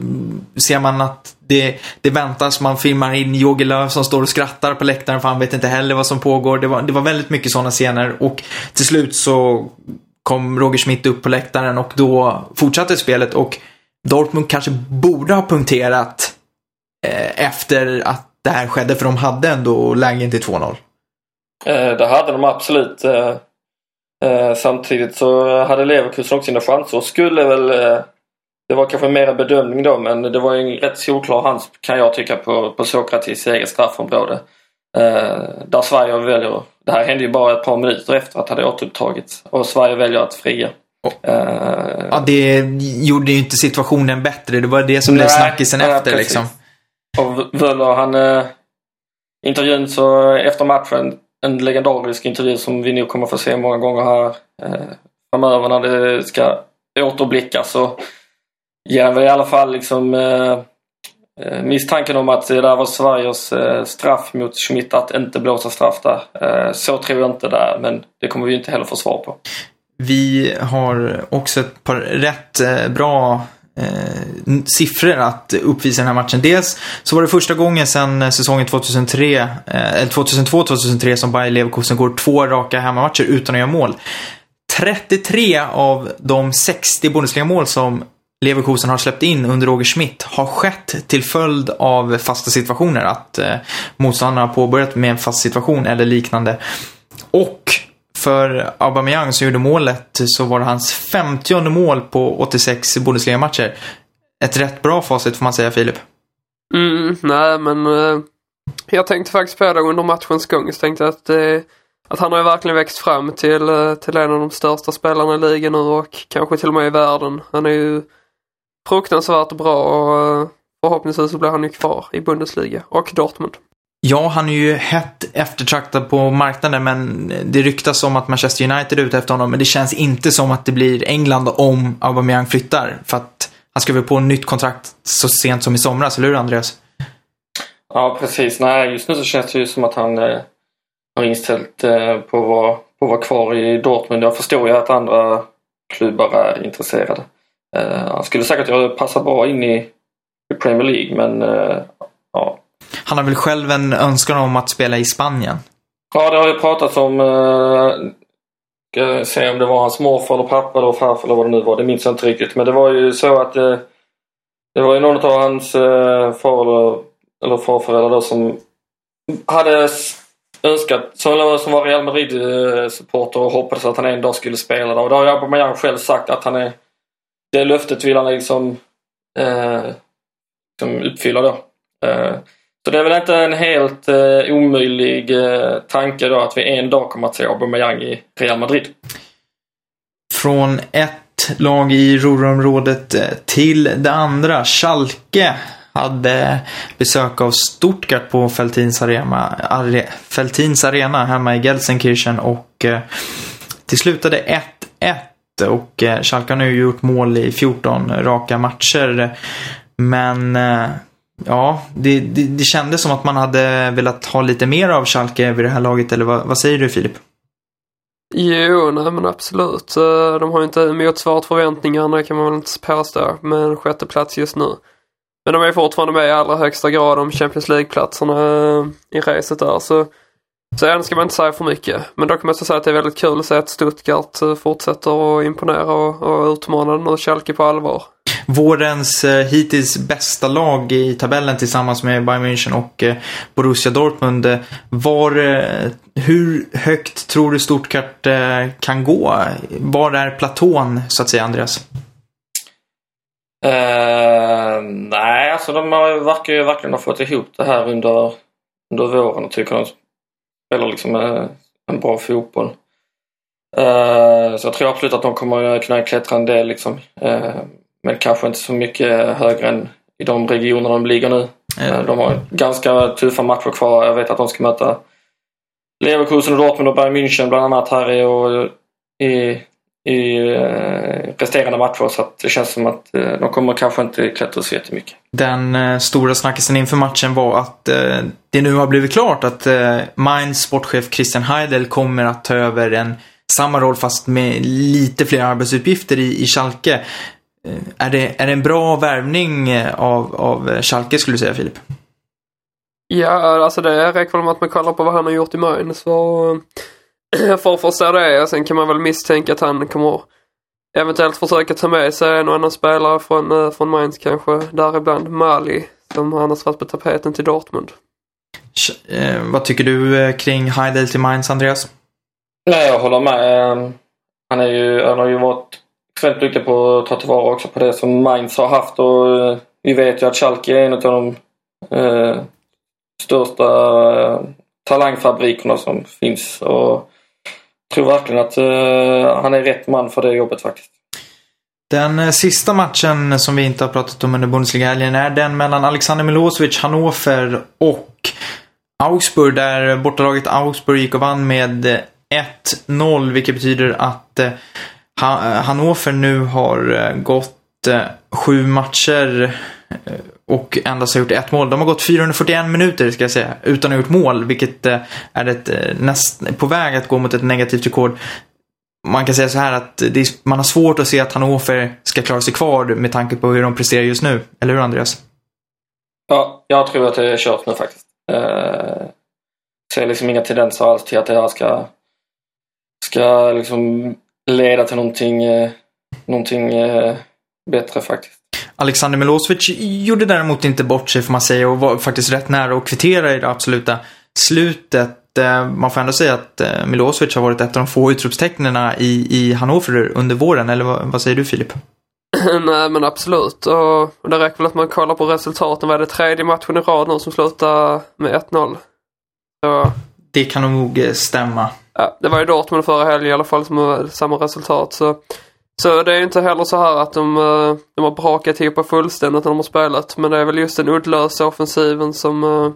ser man att det, det väntas. Man filmar in Jogi Löw som står och skrattar på läktaren för han vet inte heller vad som pågår. Det var, det var väldigt mycket sådana scener och till slut så kom Roger Schmidt upp på läktaren och då fortsatte spelet och Dortmund kanske borde ha punkterat efter att det här skedde, för de hade ändå lägen till 2-0. Eh, det hade de absolut. Eh, eh, samtidigt så hade Leverkusen också sina chanser och skulle väl... Eh, det var kanske mer en bedömning då men det var ju en rätt solklar hand kan jag tycka på, på Sokratis eget straffområde. Eh, där Sverige väljer... Det här hände ju bara ett par minuter efter att det hade återupptagits och Sverige väljer att fria. Eh, Ja, det gjorde ju inte situationen bättre. Det var det som blev Nej, snackisen nej, efter precis. liksom. Och Völler. han... Eh, intervjun så efter matchen, en legendarisk intervju som vi nog kommer få se många gånger här eh, framöver när det ska återblickas så ger han väl i alla fall liksom eh, eh misstanken om att det där var Sveriges eh, straff mot Schmidt att inte blåsa straff där. Eh, så tror jag inte det är men det kommer vi inte heller få svar på. Vi har också ett par rätt eh, bra eh, siffror att uppvisa i den här matchen. Dels så var det första gången sedan eh, säsongen 2003, eh, eller 2002-2003 som Bayer Leverkusen går två raka hemmamatcher utan att göra mål. 33 av de 60 Bundesliga-mål som Leverkusen har släppt in under Roger Schmidt har skett till följd av fasta situationer. Att eh, motståndarna har påbörjat med en fast situation eller liknande. Och för Aubameyang som gjorde målet så var det hans 50 mål på 86 Bundesliga-matcher. Ett rätt bra facit får man säga Filip. Mm, nej men eh, jag tänkte faktiskt på det under matchens gång. Så tänkte att, eh, att han har ju verkligen växt fram till, eh, till en av de största spelarna i ligan nu och kanske till och med i världen. Han är ju fruktansvärt bra och eh, förhoppningsvis så blir han ju kvar i Bundesliga och Dortmund. Ja, han är ju hett eftertraktad på marknaden men det ryktas om att Manchester United är ute efter honom. Men det känns inte som att det blir England om Aubameyang flyttar. För att han skrev på ett nytt kontrakt så sent som i somras, eller hur Andreas? Ja precis. Nej, just nu så känns det ju som att han eh, har inställt eh, på, att vara, på att vara kvar i Dortmund. Jag förstår ju att andra klubbar är intresserade. Eh, han skulle säkert passa bra in i, i Premier League men eh, ja. Han har väl själv en önskan om att spela i Spanien. Ja, det har ju pratats om eh, ska jag se om det var hans morfar eller pappa eller farfar eller vad det nu var. Det minns jag inte riktigt. Men det var ju så att eh, det var ju någon av hans eh, far eller, eller farföräldrar då som hade önskat, som, som var Real Madrid-supporter och hoppades att han en dag skulle spela där. Och det har ju Aubameyang själv sagt att han är det löftet vill han liksom, eh, liksom uppfylla då. Eh, så det är väl inte en helt eh, omöjlig eh, tanke då att vi en dag kommer att se Aubameyang i Real Madrid. Från ett lag i Ruhrområdet eh, till det andra. Schalke hade besök av Stuttgart på Feltins Arena, Are, Feltins Arena hemma i Gelsenkirchen och eh, det slutade 1-1 och eh, Schalke har nu gjort mål i 14 raka matcher. Men eh, ja, det, det, det kändes som att man hade velat ha lite mer av Schalke vid det här laget, eller vad, vad säger du Filip? Jo, nej men absolut. De har ju inte motsvarat förväntningarna kan man väl inte påstå med en sjätte plats just nu. Men de är fortfarande med i allra högsta grad om Champions League-platserna eh, i racet där. Så, så än ska man inte säga för mycket. Men dock måste jag säga att det är väldigt kul att se att Stuttgart eh, fortsätter att imponera och, och utmana den och Schalke på allvar. vårens eh, hittills bästa lag i tabellen tillsammans med Bayern München och eh, Borussia Dortmund. Eh, Var, eh, hur högt tror du Stuttgart eh, kan gå? Var är platån, så att säga, Andreas? Eh, nej, alltså de har, verkar ju verkligen ha fått ihop det här under, under våren och tycker de spelar liksom eh, en bra fotboll. Eh, så jag tror absolut att de kommer kunna klättra en del liksom. Eh, men kanske inte så mycket högre än i de regioner de ligger nu. Eh, de har ganska tuffa matcher kvar. Jag vet att de ska möta Leverkusen och Dortmund och Bayern München bland annat här i, i, i eh, resterande matcher. Så att det känns som att eh, de kommer kanske inte klättra så jättemycket. Den eh, stora snackisen inför matchen var att eh, det nu har blivit klart att eh, Mainz sportchef Christian Heidel kommer att ta över en samma roll fast med lite fler arbetsuppgifter i, i Schalke. Eh, är, det, är det en bra värvning av, av Schalke skulle du säga Filip? Ja, alltså det räcker väl med att man kollar på vad han har gjort i Mainz för, att förstå det. Sen kan man väl misstänka att han kommer eventuellt försöka ta med sig en och annan spelare från, eh, från Mainz kanske. Däribland Mali som annars varit på tapeten till Dortmund. Eh, vad tycker du eh, kring Heidel till Mainz, Andreas? Nej, jag håller med. Eh, Han, är ju, han har ju varit extremt duktig på att ta tillvara också på det som Mainz har haft och vi vet ju att Schalke är en av de eh, största talangfabrikerna som finns. Och tror verkligen att uh, han är rätt man för det jobbet faktiskt. Den eh, sista matchen som vi inte har pratat om under Bundesliga-helgen är den mellan Alexander Milosevic, Hannover och Augsburg där bortalaget Augsburg gick och vann med eh, 1-0 vilket betyder att Hannover nu har gått sju matcher och endast har gjort ett mål. De har gått 441 minuter ska jag säga utan att ha gjort mål vilket eh, är ett, eh, näst, på väg att gå mot ett negativt rekord. Man kan säga så här att det är, man har svårt att se att Hannover ska klara sig kvar med tanke på hur de presterar just nu. Eller hur Andreas? Ja, jag tror att det är kört nu faktiskt. Eh, ser liksom inga tendenser alls till att det här ska, ska liksom leda till någonting, eh, någonting eh, bättre faktiskt. Alexander Milosevic gjorde däremot inte bort sig får man säga och var faktiskt rätt nära att kvittera i det absoluta slutet. Eh, Man får ändå säga att eh, Milosevic har varit ett av de få utropstecknen i, i Hannover under våren, eller vad, vad säger du Filip? Nej men absolut. Och, det räcker väl att man kollar på resultaten. Vad är det tredje matchen i rad nu som slutar med 1-0? Så, Det kan nog eh, stämma. ja, det var ju Dortmund förra helgen i alla fall som var samma resultat. Så, så det är inte heller så här att de, eh, de har brakat ihop fullständigt när de har spelat. Men det är väl just den uddlösa offensiven som, eh,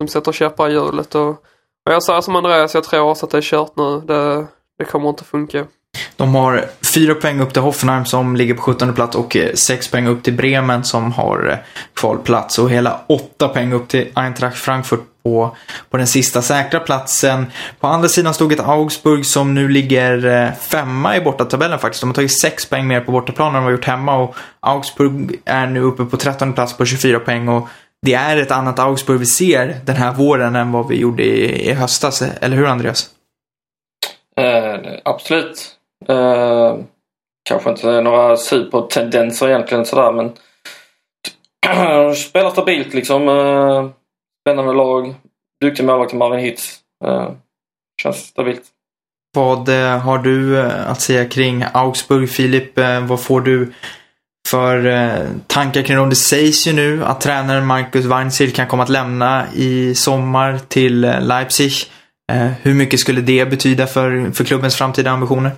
som sätter käppar i hjulet. Och, och jag säger som Andreas, jag tror också att det är kört nu. Det, det kommer inte funka. De har fyra poäng upp till Hoffenheim som ligger på 17 plats och eh, sex poäng upp till Bremen som har eh, kvalplats och hela åtta poäng upp till Eintracht Frankfurt på, på den sista säkra platsen. På andra sidan stod ett Augsburg som nu ligger eh, femma i bortatabellen faktiskt. De har tagit sex poäng mer på bortaplan än de har gjort hemma och Augsburg är nu uppe på 13 plats på 24 poäng och det är ett annat Augsburg vi ser den här våren än vad vi gjorde i, i höstas, eller hur Andreas? Eh, absolut. Eh, kanske inte några supertendenser egentligen sådär men spelar stabilt liksom. Eh, spännande lag. Duktig målvakt Marvin Hitz. Eh, känns stabilt. Vad eh, har du eh, att säga kring Augsburg, Filip? Eh, vad får du för tankar kring dem? Det sägs ju nu att tränaren Marcus Weinzierl kan komma att lämna i sommar till Leipzig. Hur mycket skulle det betyda för, för klubbens framtida ambitioner?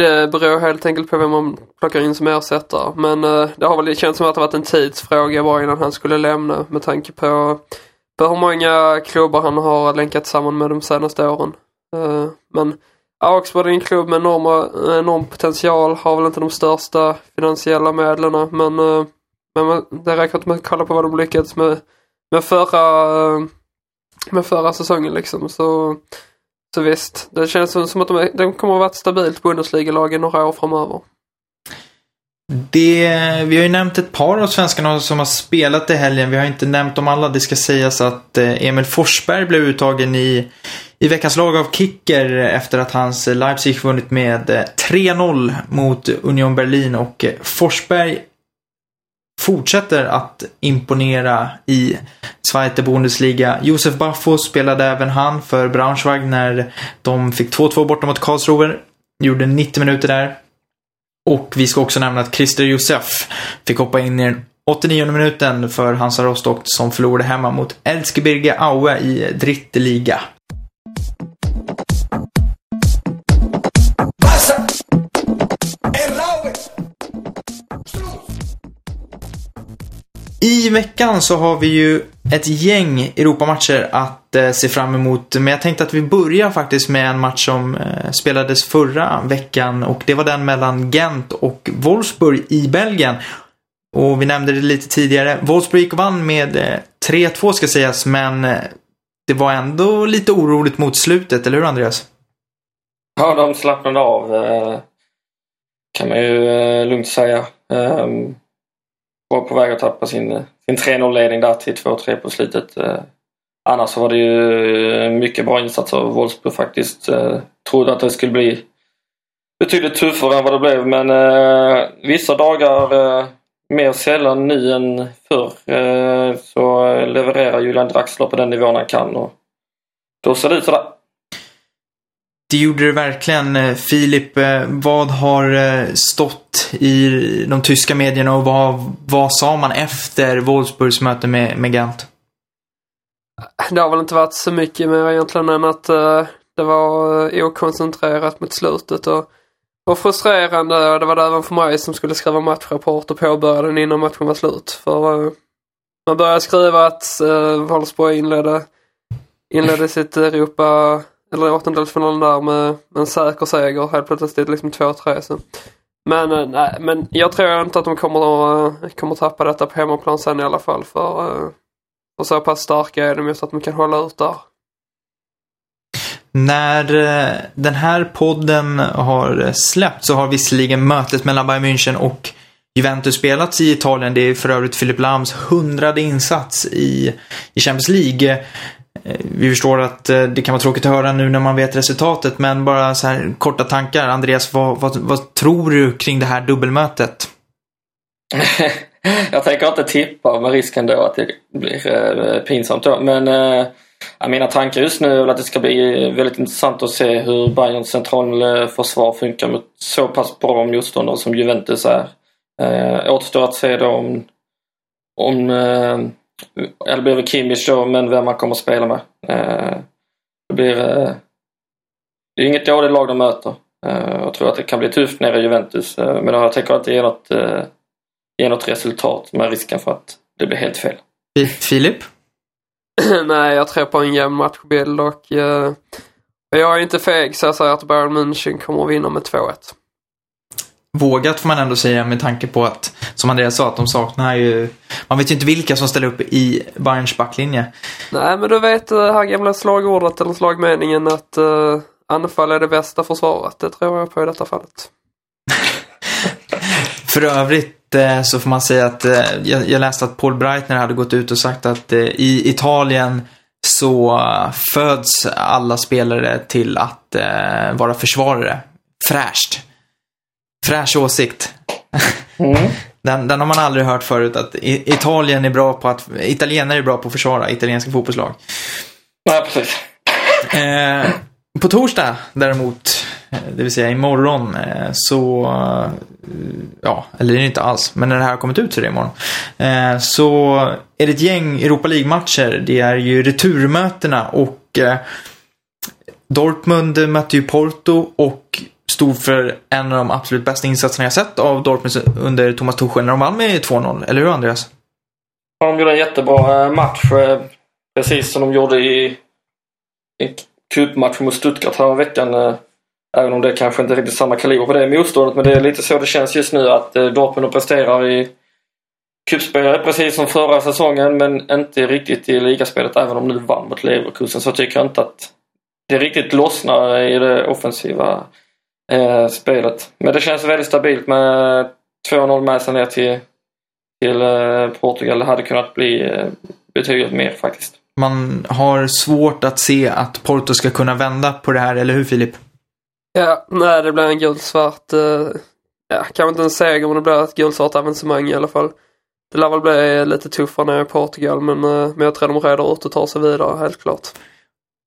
Det beror helt enkelt på vem man plockar in som ersättare. Men eh, det har väl känts som att det varit en tidsfråga bara innan han skulle lämna med tanke på, på hur många klubbar han har länkat samman med de senaste åren. Eh, men Augsburg är en klubb med enorma, eh, enorm potential, har väl inte de största finansiella medlen men, men det räcker att med att kolla på vad de lyckats med, med förra med förra säsongen liksom. Så, så visst, det känns som att de, de kommer att vara ett stabilt Bundesliga-lag i några år framöver. Det, vi har ju nämnt ett par av svenskarna som har spelat i helgen. Vi har inte nämnt dem alla. Det ska sägas att eh, Emil Forsberg blev uttagen i, i veckans lag av Kicker efter att hans Leipzig vunnit med eh, 3-0 mot Union Berlin och eh, Forsberg fortsätter att imponera i Zweite Bundesliga. Josef Baffo spelade även han för Braunschweig när de fick 2-2 borta mot Karlsruhe. Gjorde 90 minuter där. Och vi ska också nämna att Christer Josef fick hoppa in i den 89 minuten för Hansa Rostock som förlorade hemma mot Elskebirge Aue i Dritte I veckan så har vi ju ett gäng Europamatcher att eh, se fram emot. Men jag tänkte att vi börjar faktiskt med en match som eh, spelades förra veckan och det var den mellan Gent och Wolfsburg i Belgien. Och vi nämnde det lite tidigare. Wolfsburg gick och vann med eh, 3-2 ska sägas, men eh, det var ändå lite oroligt mot slutet, eller hur Andreas? Ja, de slappnade av. eh, Kan man ju eh, lugnt säga. Ehm, var på väg att tappa sin, sin 3-0-ledning där till 2-3 på slutet. Eh. Annars var det ju eh, mycket bra insatser av Wolfsburg faktiskt. Eh. Trodde att det skulle bli betydligt tuffare än vad det blev men eh, vissa dagar eh, mer sällan nu än förr eh, så levererar Julian Draxler på den nivån han kan och då ser det ut sådär. Det gjorde det verkligen. Filip, vad har stått i de tyska medierna och vad, vad sa man efter Wolfsburgs möte med, med Gent? Det har väl inte varit så mycket mer egentligen än att eh, det var uh, okoncentrerat mot slutet och, och frustrerande. Det var det även för mig som skulle skriva matchrapport och påbörja den innan matchen var slut. För eh, man började skriva att uh, Wolfsburg inledde, inledde sitt Europa, eller åttondelsfinalen där med, en säker seger. Helt plötsligt liksom 2-3. Så. Men, eh, nej, men jag tror inte att de kommer att, eh, kommer att tappa detta på hemmaplan sen i alla fall. För eh, för så pass starka är de just att de kan hålla ut där. När den här podden har släppt så har visserligen mötet mellan Bayern München och Juventus spelats i Italien. Det är för övrigt Filip Lams hundrade insats i, i Champions League. Eh, vi förstår att eh, det kan vara tråkigt att höra nu när man vet resultatet, men bara så här korta tankar. Andreas, vad, vad, vad tror du kring det här dubbelmötet? jag tänker inte tippa med risken då att det blir eh, pinsamt då. Men eh, mina tankar just nu är att det ska bli väldigt intressant att se hur Bayerns centralförsvar funkar mot så pass bra motståndare som Juventus är. Eh, återstår att se då om, om eh, ja, det blir väl Kimmich då, men vem man kommer att spela med. Eh, det blir eh, det är inget dåligt lag de möter. Eh, jag tror att det kan bli tufft nere i Juventus, eh, men jag tänker inte ge något eh, ge något resultat med risken för att det blir helt fel. Fi- Filip? Nej, jag tror på en jämn matchbild och eh, jag är inte feg så jag säger att Bayern München kommer att vinna med 2-1. Vågat får man ändå säga med tanke på att, som Andreas sa, att de saknar ju... Man vet ju inte vilka som ställer upp i Bayerns backlinje. Nej, men du vet det här gamla slagordet eller slagmeningen att uh, anfall är det bästa försvaret. Det tror jag på i detta fallet. För övrigt eh, så får man säga att eh, jag, jag läste att Paul Breitner hade gått ut och sagt att eh, i Italien så eh, föds alla spelare till att eh, vara försvarare. Fräscht. Fräsch åsikt. Den, den har man aldrig hört förut att Italien är bra på att, italienare är bra på att försvara italienska fotbollslag. Nej, precis. Eh, på torsdag däremot, eh, det vill säga imorgon, eh, så... eh, Ja, eller det är inte alls, men när det här har kommit ut så är det imorgon. Eh, så är det ett gäng Europa League-matcher. Det är ju returmötena och eh, Dortmund mötte ju Porto och stod för en av de absolut bästa insatserna jag sett av Dortmund under Thomas Tuchel när de vann med 2-0. Eller hur Andreas? Ja, De gjorde en jättebra eh, match. Eh, precis som de gjorde i, en cupmatchen mot Stuttgart här veckan. Eh, även om det kanske inte är riktigt samma kaliber på det motståndet. Men det är lite så det känns just nu att Dortmund presterar i cupspelare precis som förra säsongen men inte riktigt i ligaspelet även om de nu vann mot Leverkusen. Så tycker jag inte att det riktigt lossnar i det offensiva eh, spelet. Men det känns väldigt stabilt med 2-0 med sig ner till, till eh, Portugal. Det hade kunnat bli eh, betydligt mer faktiskt. Man har svårt att se att Porto ska kunna vända på det här, eller hur Filip? Ja, nej det blir en gulsvart, uh, ja kanske inte en seger men det blir ett gulsvart avancemang i alla fall. Det lär väl bli lite tuffare nere i Portugal men, uh, men jag tror de reder ut och tar sig vidare helt klart.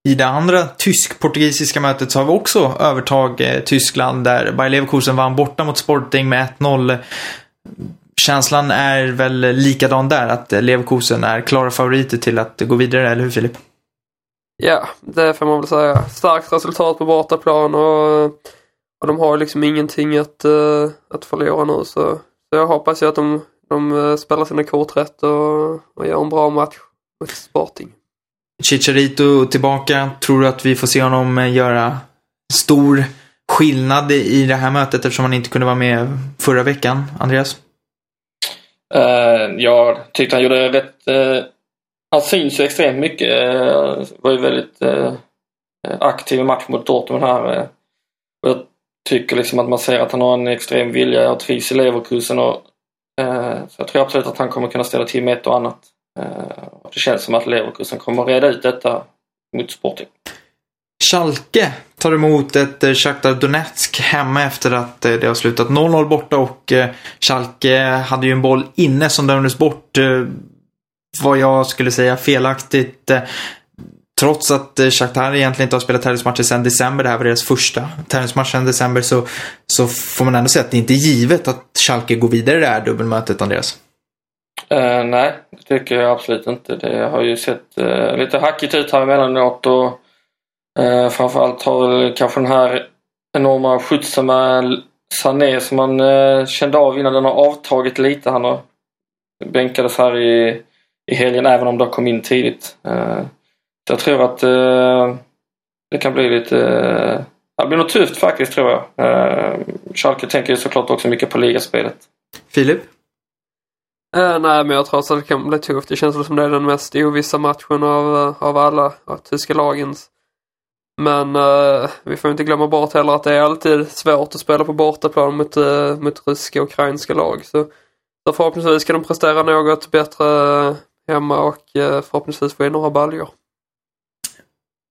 I det andra tysk-portugisiska mötet så har vi också övertag eh, Tyskland där Bayer Leverkusen vann borta mot Sporting med 1-0. känslan är väl likadan där, att Leverkusen är klara favoriter till att gå vidare, eller hur Filip? Ja, det får man väl säga. Starkt resultat på bortaplan och, och de har liksom ingenting att, uh, att förlora nu. Så, så jag hoppas ju att de, de eh, spelar sina kort rätt och, och gör en bra match mot Sporting. Chicharito tillbaka. Tror du att vi får se honom eh, göra stor skillnad i det här mötet eftersom han inte kunde vara med förra veckan, Andreas? Eh, uh, jag tyckte han gjorde rätt... Uh, han syns ju extremt mycket. Uh, var ju väldigt uh, aktiv i matchen mot Dortmund här. Uh, jag tycker liksom att man ser att han har en extrem vilja och trivs i Leverkusen. Och, så jag tror absolut att han kommer kunna ställa till med ett och annat. Eh, det känns som att Leverkusen kommer reda ut detta mot Sporting. Schalke tar emot ett eh, Shakhtar Donetsk hemma efter att eh, det har slutat 0-0 borta och Schalke hade ju en boll inne som dömdes bort. Vad jag skulle säga felaktigt. Trots att Shakhtar egentligen inte har spelat tävlingsmatcher sedan december, det här var deras första tävlingsmatch sedan december, så, så får man ändå säga att det inte är givet att Schalke går vidare i det här dubbelmötet, Andreas. Uh, nej, det tycker jag absolut inte. Det har ju sett uh, lite hackigt ut här emellanåt och Eh, framförallt har väl kanske den här enorma skjutsen med Sané som man eh, kände av innan den har avtagit lite. Han har bänkades här i, i helgen även om det kom in tidigt. Eh, jag tror att det kan bli lite... Det blir nog tufft faktiskt tror jag. Eh, Schalke tänker ju såklart också mycket på ligaspelet. Filip? Uh, nej, men jag tror att det kan bli tufft. Det känns som det är den mest ovissa matchen av, eh, av alla av tyska lagens. Men uh, vi får inte glömma bort heller att det är alltid svårt att spela på bortaplan mot, uh, mot ryska och ukrainska lag. Så, så förhoppningsvis kan de prestera något bättre hemma och uh, förhoppningsvis få in några baljor.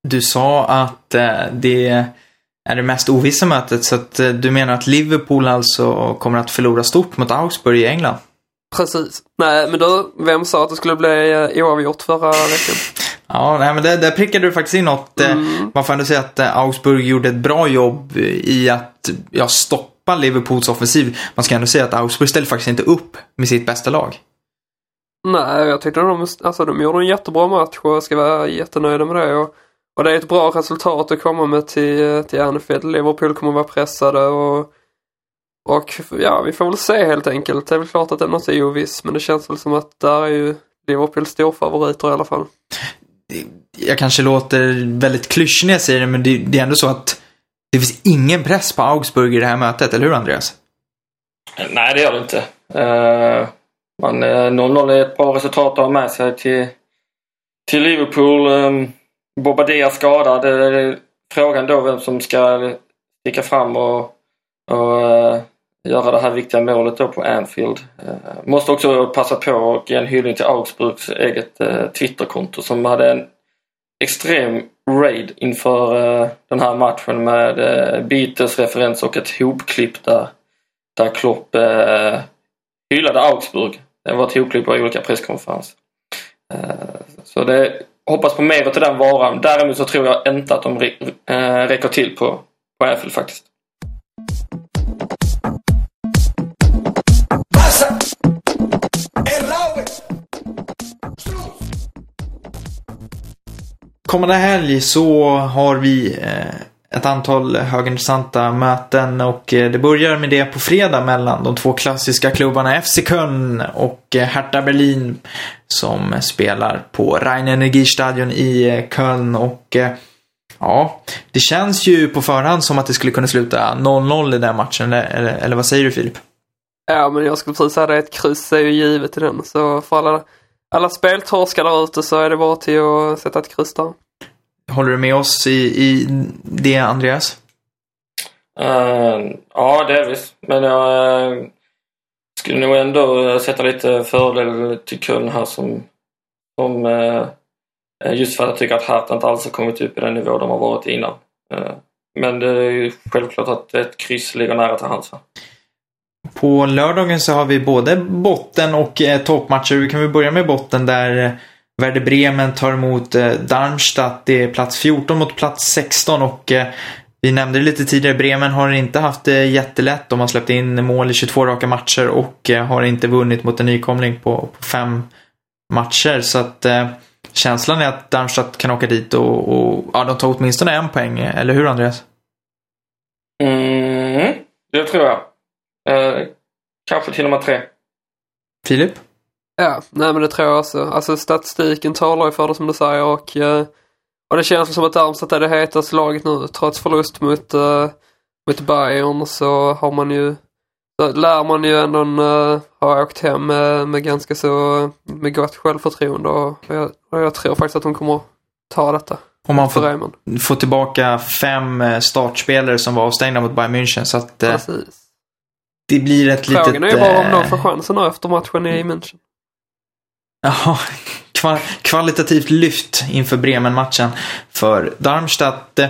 Du sa att det är det mest ovissa mötet så att du menar att Liverpool alltså kommer att förlora stort mot Augsburg i England? Precis. Nej, men då, vem sa att det skulle bli oavgjort förra veckan? Ja, nej, men där, där prickade du faktiskt in något. Eh, mm. Man får ändå säga att eh, Augsburg gjorde ett bra jobb i att ja, stoppa Liverpools offensiv. Man ska ändå säga att Augsburg ställde faktiskt inte upp med sitt bästa lag. Nej, jag tyckte de, alltså, de gjorde en jättebra match och jag ska vara jättenöjda med det. Och, och det är ett bra resultat att komma med till, till Anfield. Liverpool kommer att vara pressade och och ja, vi får väl se helt enkelt. Det är väl klart att det är något oviss men det känns väl som att där är ju Liverpool storfavoriter i alla fall jag kanske låter väldigt klyschig när jag säger det, men det, det, är ändå så att det finns ingen press på Augsburg i det här mötet, eller hur Andreas? Nej, det gör det inte. Uh, man, 0-0 är ett bra resultat att ha med sig till, till Liverpool. Um, Bobadilla skadad. Uh, frågan då vem som ska sticka fram och, och uh, göra det här viktiga målet då på Anfield. Eh, måste också passa på och ge en hyllning till Augsburgs eget eh, Twitterkonto som hade en extrem raid inför eh, den här matchen med Beatles-referens och ett hopklipp där, där Klopp hyllade Augsburg. Det var ett hopklipp på olika presskonferenser. så det hoppas på mer till den varan. Däremot så tror jag inte att de räcker till på, på Anfield faktiskt. Kommande helg så har vi eh, ett antal högintressanta möten och eh, det börjar med det på fredag mellan de två klassiska klubbarna FC Köln och eh, Hertha Berlin som spelar på Rhein Energiestadion i Köln och ja, det känns ju på förhand som att det skulle kunna sluta 0-0 i den matchen, eller, eller vad säger du Filip? Ja, men jag skulle precis säga det, ett kryss är ju givet i den, så för alla alla speltorskar där ute så är det bara till att sätta ett kryss där. Håller du med oss i, i det, Andreas? Uh, ja, delvis. Men jag uh, skulle nog ändå sätta lite fördel till Köln här som, som uh, just för att jag tycker att Hertha inte alls har kommit upp i den nivå de har varit innan. men det är ju självklart att ett kryss ligger nära till hands. På lördagen så har vi både botten och eh, toppmatcher. Vi kan väl börja med botten där eh, Werder Bremen tar emot eh, Darmstadt. Det är plats 14 mot plats 16 och eh, Vi nämnde det lite tidigare, Bremen har inte haft det jättelätt. De har släppt in mål i 22 raka matcher och eh, har inte vunnit mot en nykomling på, på fem matcher. Så att eh, känslan är att Darmstadt kan åka dit och, och ja, de tar åtminstone en poäng. Eller hur Andreas? Mm, det tror jag. Eh, kanske till och med tre. Filip? Ja, nej men det tror jag också. Alltså statistiken talar ju för det som du säger och, eh, och det känns som att Darmstadt är det hetaste laget nu. Trots förlust mot, uh, mot Bayern så har man ju så lär man ju ändå uh, ha åkt hem med, med ganska så med gott självförtroende och jag, och jag tror faktiskt att de kommer ta detta. Om man får, får tillbaka fem eh, startspelare som var avstängda mot Bayern München. Så att eh, Precis. Det blir ett litet... Frågan är ju bara om de eh, får chansen nu efter matchen i München. Ja, kval kvalitativt lyft inför Bremen-matchen för Darmstadt. eh,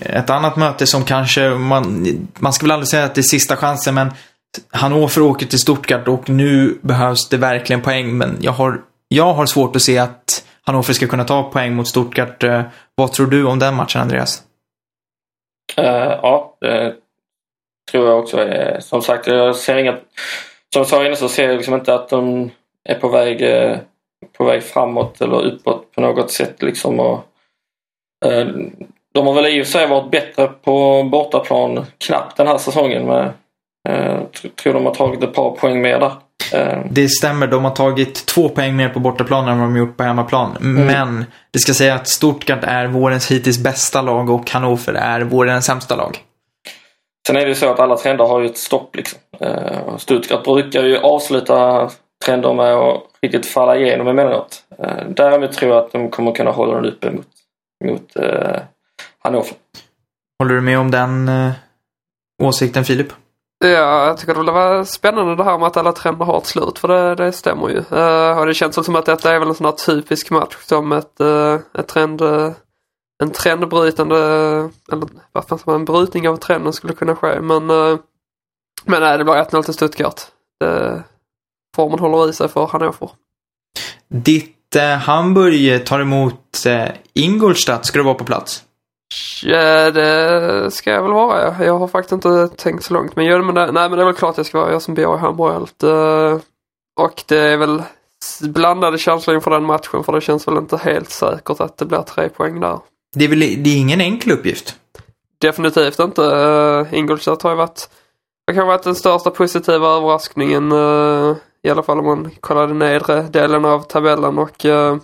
Ett annat möte som kanske, man, man ska väl aldrig säga att det är sista chansen, men Hannover åker till Stuttgart och nu behövs det verkligen poäng, men jag har, jag har svårt att se att Hannover ska kunna ta poäng mot Stuttgart. Eh, Vad tror du om den matchen, Andreas? Eh, ja, det tror jag också. är- Som sagt, jag ser inget... Som jag sa innan så ser jag liksom inte att de är på väg, eh, på väg framåt eller uppåt på något sätt. Liksom. Och, eh, de har väl i och för sig varit bättre på bortaplan knappt den här säsongen. Men eh, tr- tror de har tagit ett par poäng mer där. Eh, Det stämmer, de har tagit två poäng mer på bortaplan än vad de gjort på hemmaplan. Men det ska säga att Stuttgart är vårens hittills bästa lag och Hannover är vårens sämsta lag. Sen är det ju så att alla trender har ju ett stopp liksom. Eh, Stuttgart brukar ju avsluta trender med att riktigt falla igenom emellanåt. Eh, däremot tror jag att de kommer kunna hålla den uppe mot, mot eh, Hannover. Håller du med om den eh, åsikten, Filip? Ja, jag tycker det var spännande det här med att alla trender har ett slut, för det, det stämmer ju. Eh, och det känns som att detta är väl en sån här typisk match som ett, uh, ett trend, eh, en trendbrytande, eller vad fan man, en brytning av trenden skulle kunna ske. Men, uh, men nej, det blir 1-0 till Stuttgart. Det, formen håller i sig för Hannover. Ditt eh, Hamburg tar emot eh, Ingolstadt. Ska du vara på plats? Ja, det ska jag väl vara. ja. Jag har faktiskt inte tänkt så långt. Men, ja, men det, nej, men det är väl klart jag ska vara. Jag som bor i Hamburg. Allt, eh, och det är väl blandade känslor inför den matchen. För det känns väl inte helt säkert att det blir tre poäng där. Det är väl det är ingen enkel uppgift? Definitivt inte. Eh, uh, Ingolstadt har ju varit, det kan ha varit den största positiva överraskningen. uh, I alla fall om man kollar den nedre delen av tabellen. Och, uh,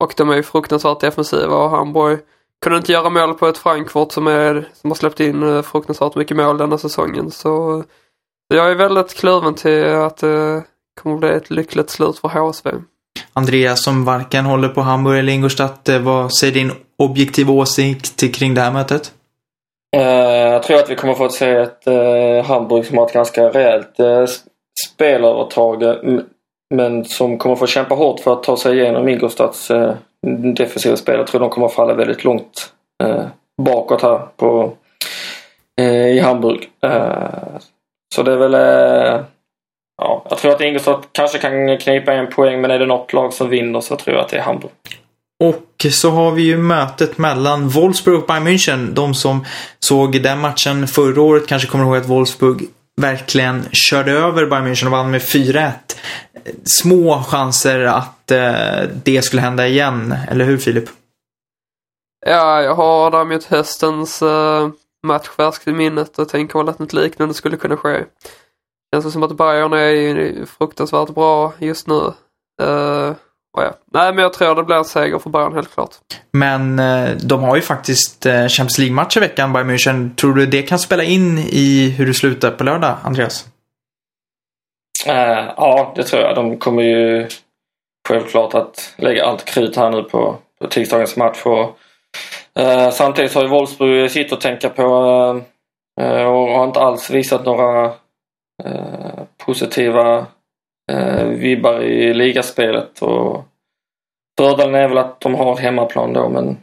och de är ju fruktansvärt defensiva och Hamburg kunde inte göra mål på ett Frankfurt som, är, som har släppt in fruktansvärt mycket mål denna säsongen. Så jag är väldigt kluven till att det kommer bli ett lyckligt slut för HSV. Andreas som varken håller på Hamburg eller Ingolstadt. Eh, vad säger din objektiva åsikt kring det här mötet? Uh, jag tror att vi kommer få att se ett uh, Hamburg som har ett ganska rejält uh, spelövertag. Men som kommer få kämpa hårt för att ta sig igenom Ingolstads uh, defensiva spel. Jag tror de kommer falla väldigt långt uh, bakåt här på, i Hamburg. Så det är väl... Eh, ja, jag tror att Ingolstadt kanske kan knipa en poäng men är det något lag som vinner så tror jag att det är Hamburg. Och så har vi ju mötet mellan Wolfsburg och Bayern München. De som såg den matchen förra året kanske kommer ihåg att Wolfsburg verkligen körde över Bayern München och vann med 4-1. Små chanser att eh, det skulle hända igen, eller hur Filip? Ja, jag har däremot höstens uh, match färskt i minnet och tänker väl att något liknande skulle kunna ske. Känns som att Bayern är ju fruktansvärt bra just nu. Uh, och ja. Nej, men jag tror det blir en seger för Bayern helt klart. Men eh, de har ju faktiskt eh, Champions League-match i veckan, Bayern München. Tror du det kan spela in i hur det slutar på lördag, Andreas? Ja, det tror jag. De kommer ju självklart att lägga allt krut här nu på, på tisdagens match. Och, samtidigt har ju Wolfsburg sitt att tänka på och har inte alls visat några eh, positiva eh, vibbar i ligaspelet. Och fördelen är väl att de har hemmaplan då men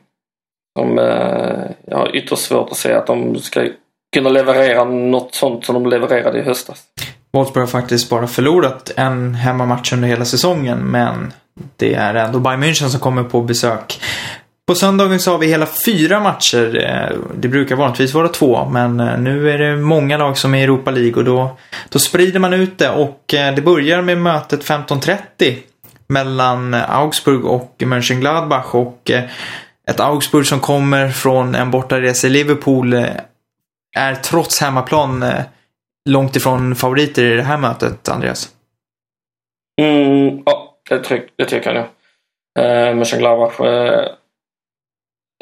de, eh, jag har ytterst svårt att se att de ska kunna leverera något sånt som de levererade i höstas. Wolfsburg har faktiskt bara förlorat en hemmamatch under hela säsongen, men det är ändå Bayern München som kommer på besök. På söndagen så har vi hela fyra matcher. Eh, det brukar vanligtvis vara två, men eh, nu är det många lag som är i Europa League och då, då sprider man ut det och eh, det börjar med mötet 15.30 mellan Augsburg och Mönchengladbach och ett Augsburg som kommer från en bortaresa i Liverpool är trots hemmaplan långt ifrån favoriter i det här mötet, Andreas. Mm, ja, det, det tycker jag nog. Mönchengladbach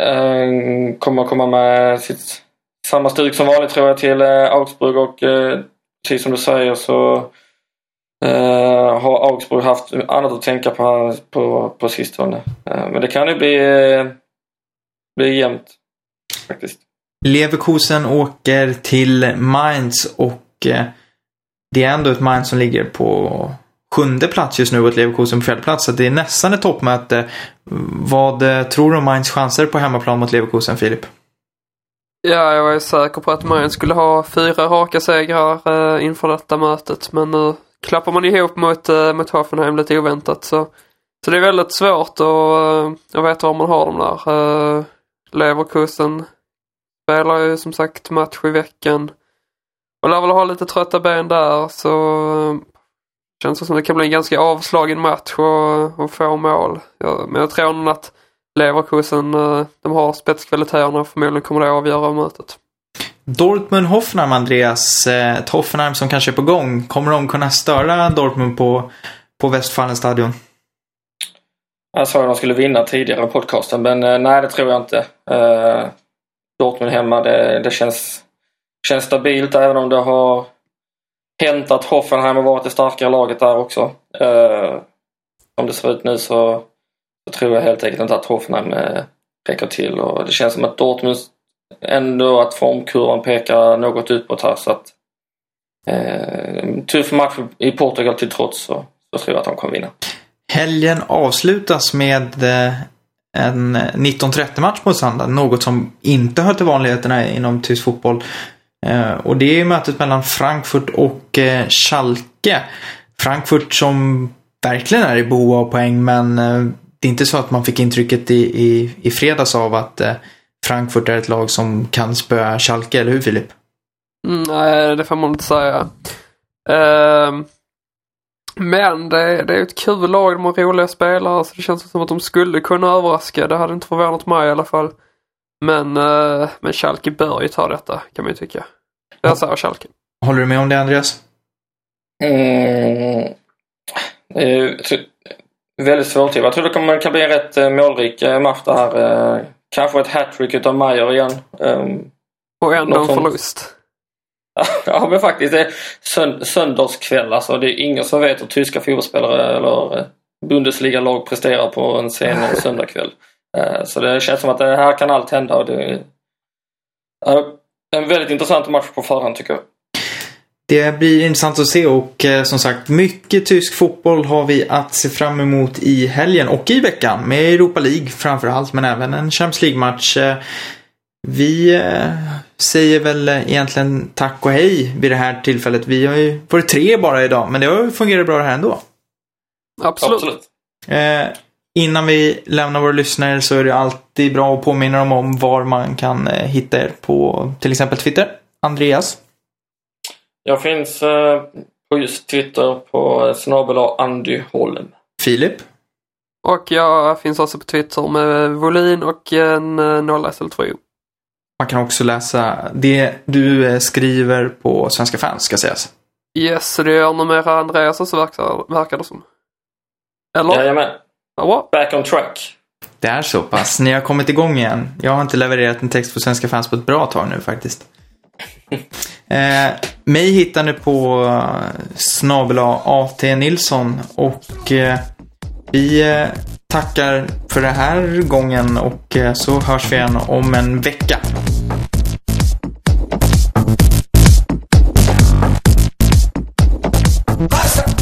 Eh, kommer komma med sitt samma stuk som vanligt tror jag till eh, Augsburg och eh, precis som du säger så uh, har Augsburg haft annat att tänka på på, på sistone. Uh, men det kan ju bli, uh, bli jämnt faktiskt. Leverkusen åker till Mainz och det är ändå ett Mainz som ligger på sjunde plats just nu och ett Leverkusen på fjärde plats. Så det är nästan ett toppmöte. Vad eh, tror du om Mainz chanser på hemmaplan mot Leverkusen, Filip? Ja, jag är säker på att Mainz skulle ha fyra raka segrar eh, inför detta mötet. Men nu klappar man ihop mot, eh, mot Hoffenheim lite oväntat. Så, så det är väldigt svårt att, eh, att veta var man har dem där. Eh, Leverkusen spelar ju som sagt match i veckan. Och lär väl ha lite trötta ben där så eh, känns det som det kan bli en ganska avslagen match och, och få mål. Ja, men jag tror nog att Leverkusen, eh, de har spetskvaliteterna och förmodligen kommer det avgöra mötet. Dortmund-Hoffenheim, Andreas. Eh, Ett Hoffenheim som kanske är på gång. Kommer de kunna störa Dortmund på, på Westfalenstadion? Jag sa att de skulle vinna tidigare i podcasten men eh, nej det tror jag inte. Dortmund hemma det, det känns, känns stabilt även om det har hänt att Hoffenheim har varit det starkare laget där också. Eh, som det ser ut nu så, så tror jag helt enkelt inte att Hoffenheim eh, räcker till och det känns som att Dortmund ändå att formkurvan pekar något utåt här så att eh, tuff match i Portugal till trots så, så tror jag att de kommer vinna. Helgen avslutas med eh, en 19.30 match på söndag. Något som inte hör till vanligheterna inom tysk fotboll. Eh, och det är mötet mellan Frankfurt och eh, Schalke. Frankfurt som verkligen är i behov av poäng men eh, det är inte så att man fick intrycket i, i, i fredags av att Frankfurt är ett lag som kan spöa Schalke, eller hur Filip? Mm, nej, det får man inte säga. Ehm, men det, det är ett kul lag, de har roliga spelare så det känns som att de skulle kunna överraska. Det hade inte förvånat mig i alla fall. Men, uh, men Schalke bör ju ta detta kan man ju tycka. Jag säger Schalke. Håller du med om det Andreas? Mm. Eh, väldigt svårt. Jag tror det kommer, kan bli en rätt eh, målrik eh, match det här. Eh, Kanske ett hattrick utav Mayer igen. Ehm, Och ändå en förlust. Ja men faktiskt, det är sönd- söndagskväll alltså. Det är ingen som vet hur tyska fotbollsspelare eller eh, Bundesliga-lag presterar på en sen söndagkväll. Eh, Så det känns som att det här kan allt hända och det är en väldigt intressant match på förhand tycker jag. Det blir intressant att se och eh, som sagt mycket tysk fotboll har vi att se fram emot i helgen och i veckan med Europa League framför allt men även en Champions League-match. Eh, Vi eh, säger väl eh, egentligen tack och hej vid det här tillfället. Vi har ju varit tre bara idag men det har ju fungerat bra det här ändå. Absolut. Absolut. Eh, innan vi lämnar våra lyssnare så är det alltid bra att påminna dem om var man kan eh, hitta er på till exempel Twitter. Andreas. Jag finns eh, på just Twitter på snabel Andy Holm. Filip. Och jag finns också på Twitter med volym och en eh, nolla istället för O. Man kan också läsa det du eh, skriver på Svenska fans ska sägas. Yes, det gör numera Andreas också verkar, verkar det som. Eller? Jajamän. Oh, back on track. Det är så pass. Ni har kommit igång igen. Jag har inte levererat en text på Svenska fans på ett bra tag nu faktiskt. Eh, mig hittar ni på eh, snabela AT Nilsson och eh, vi eh, tackar för den här gången och eh, så hörs vi igen om en vecka. Basta!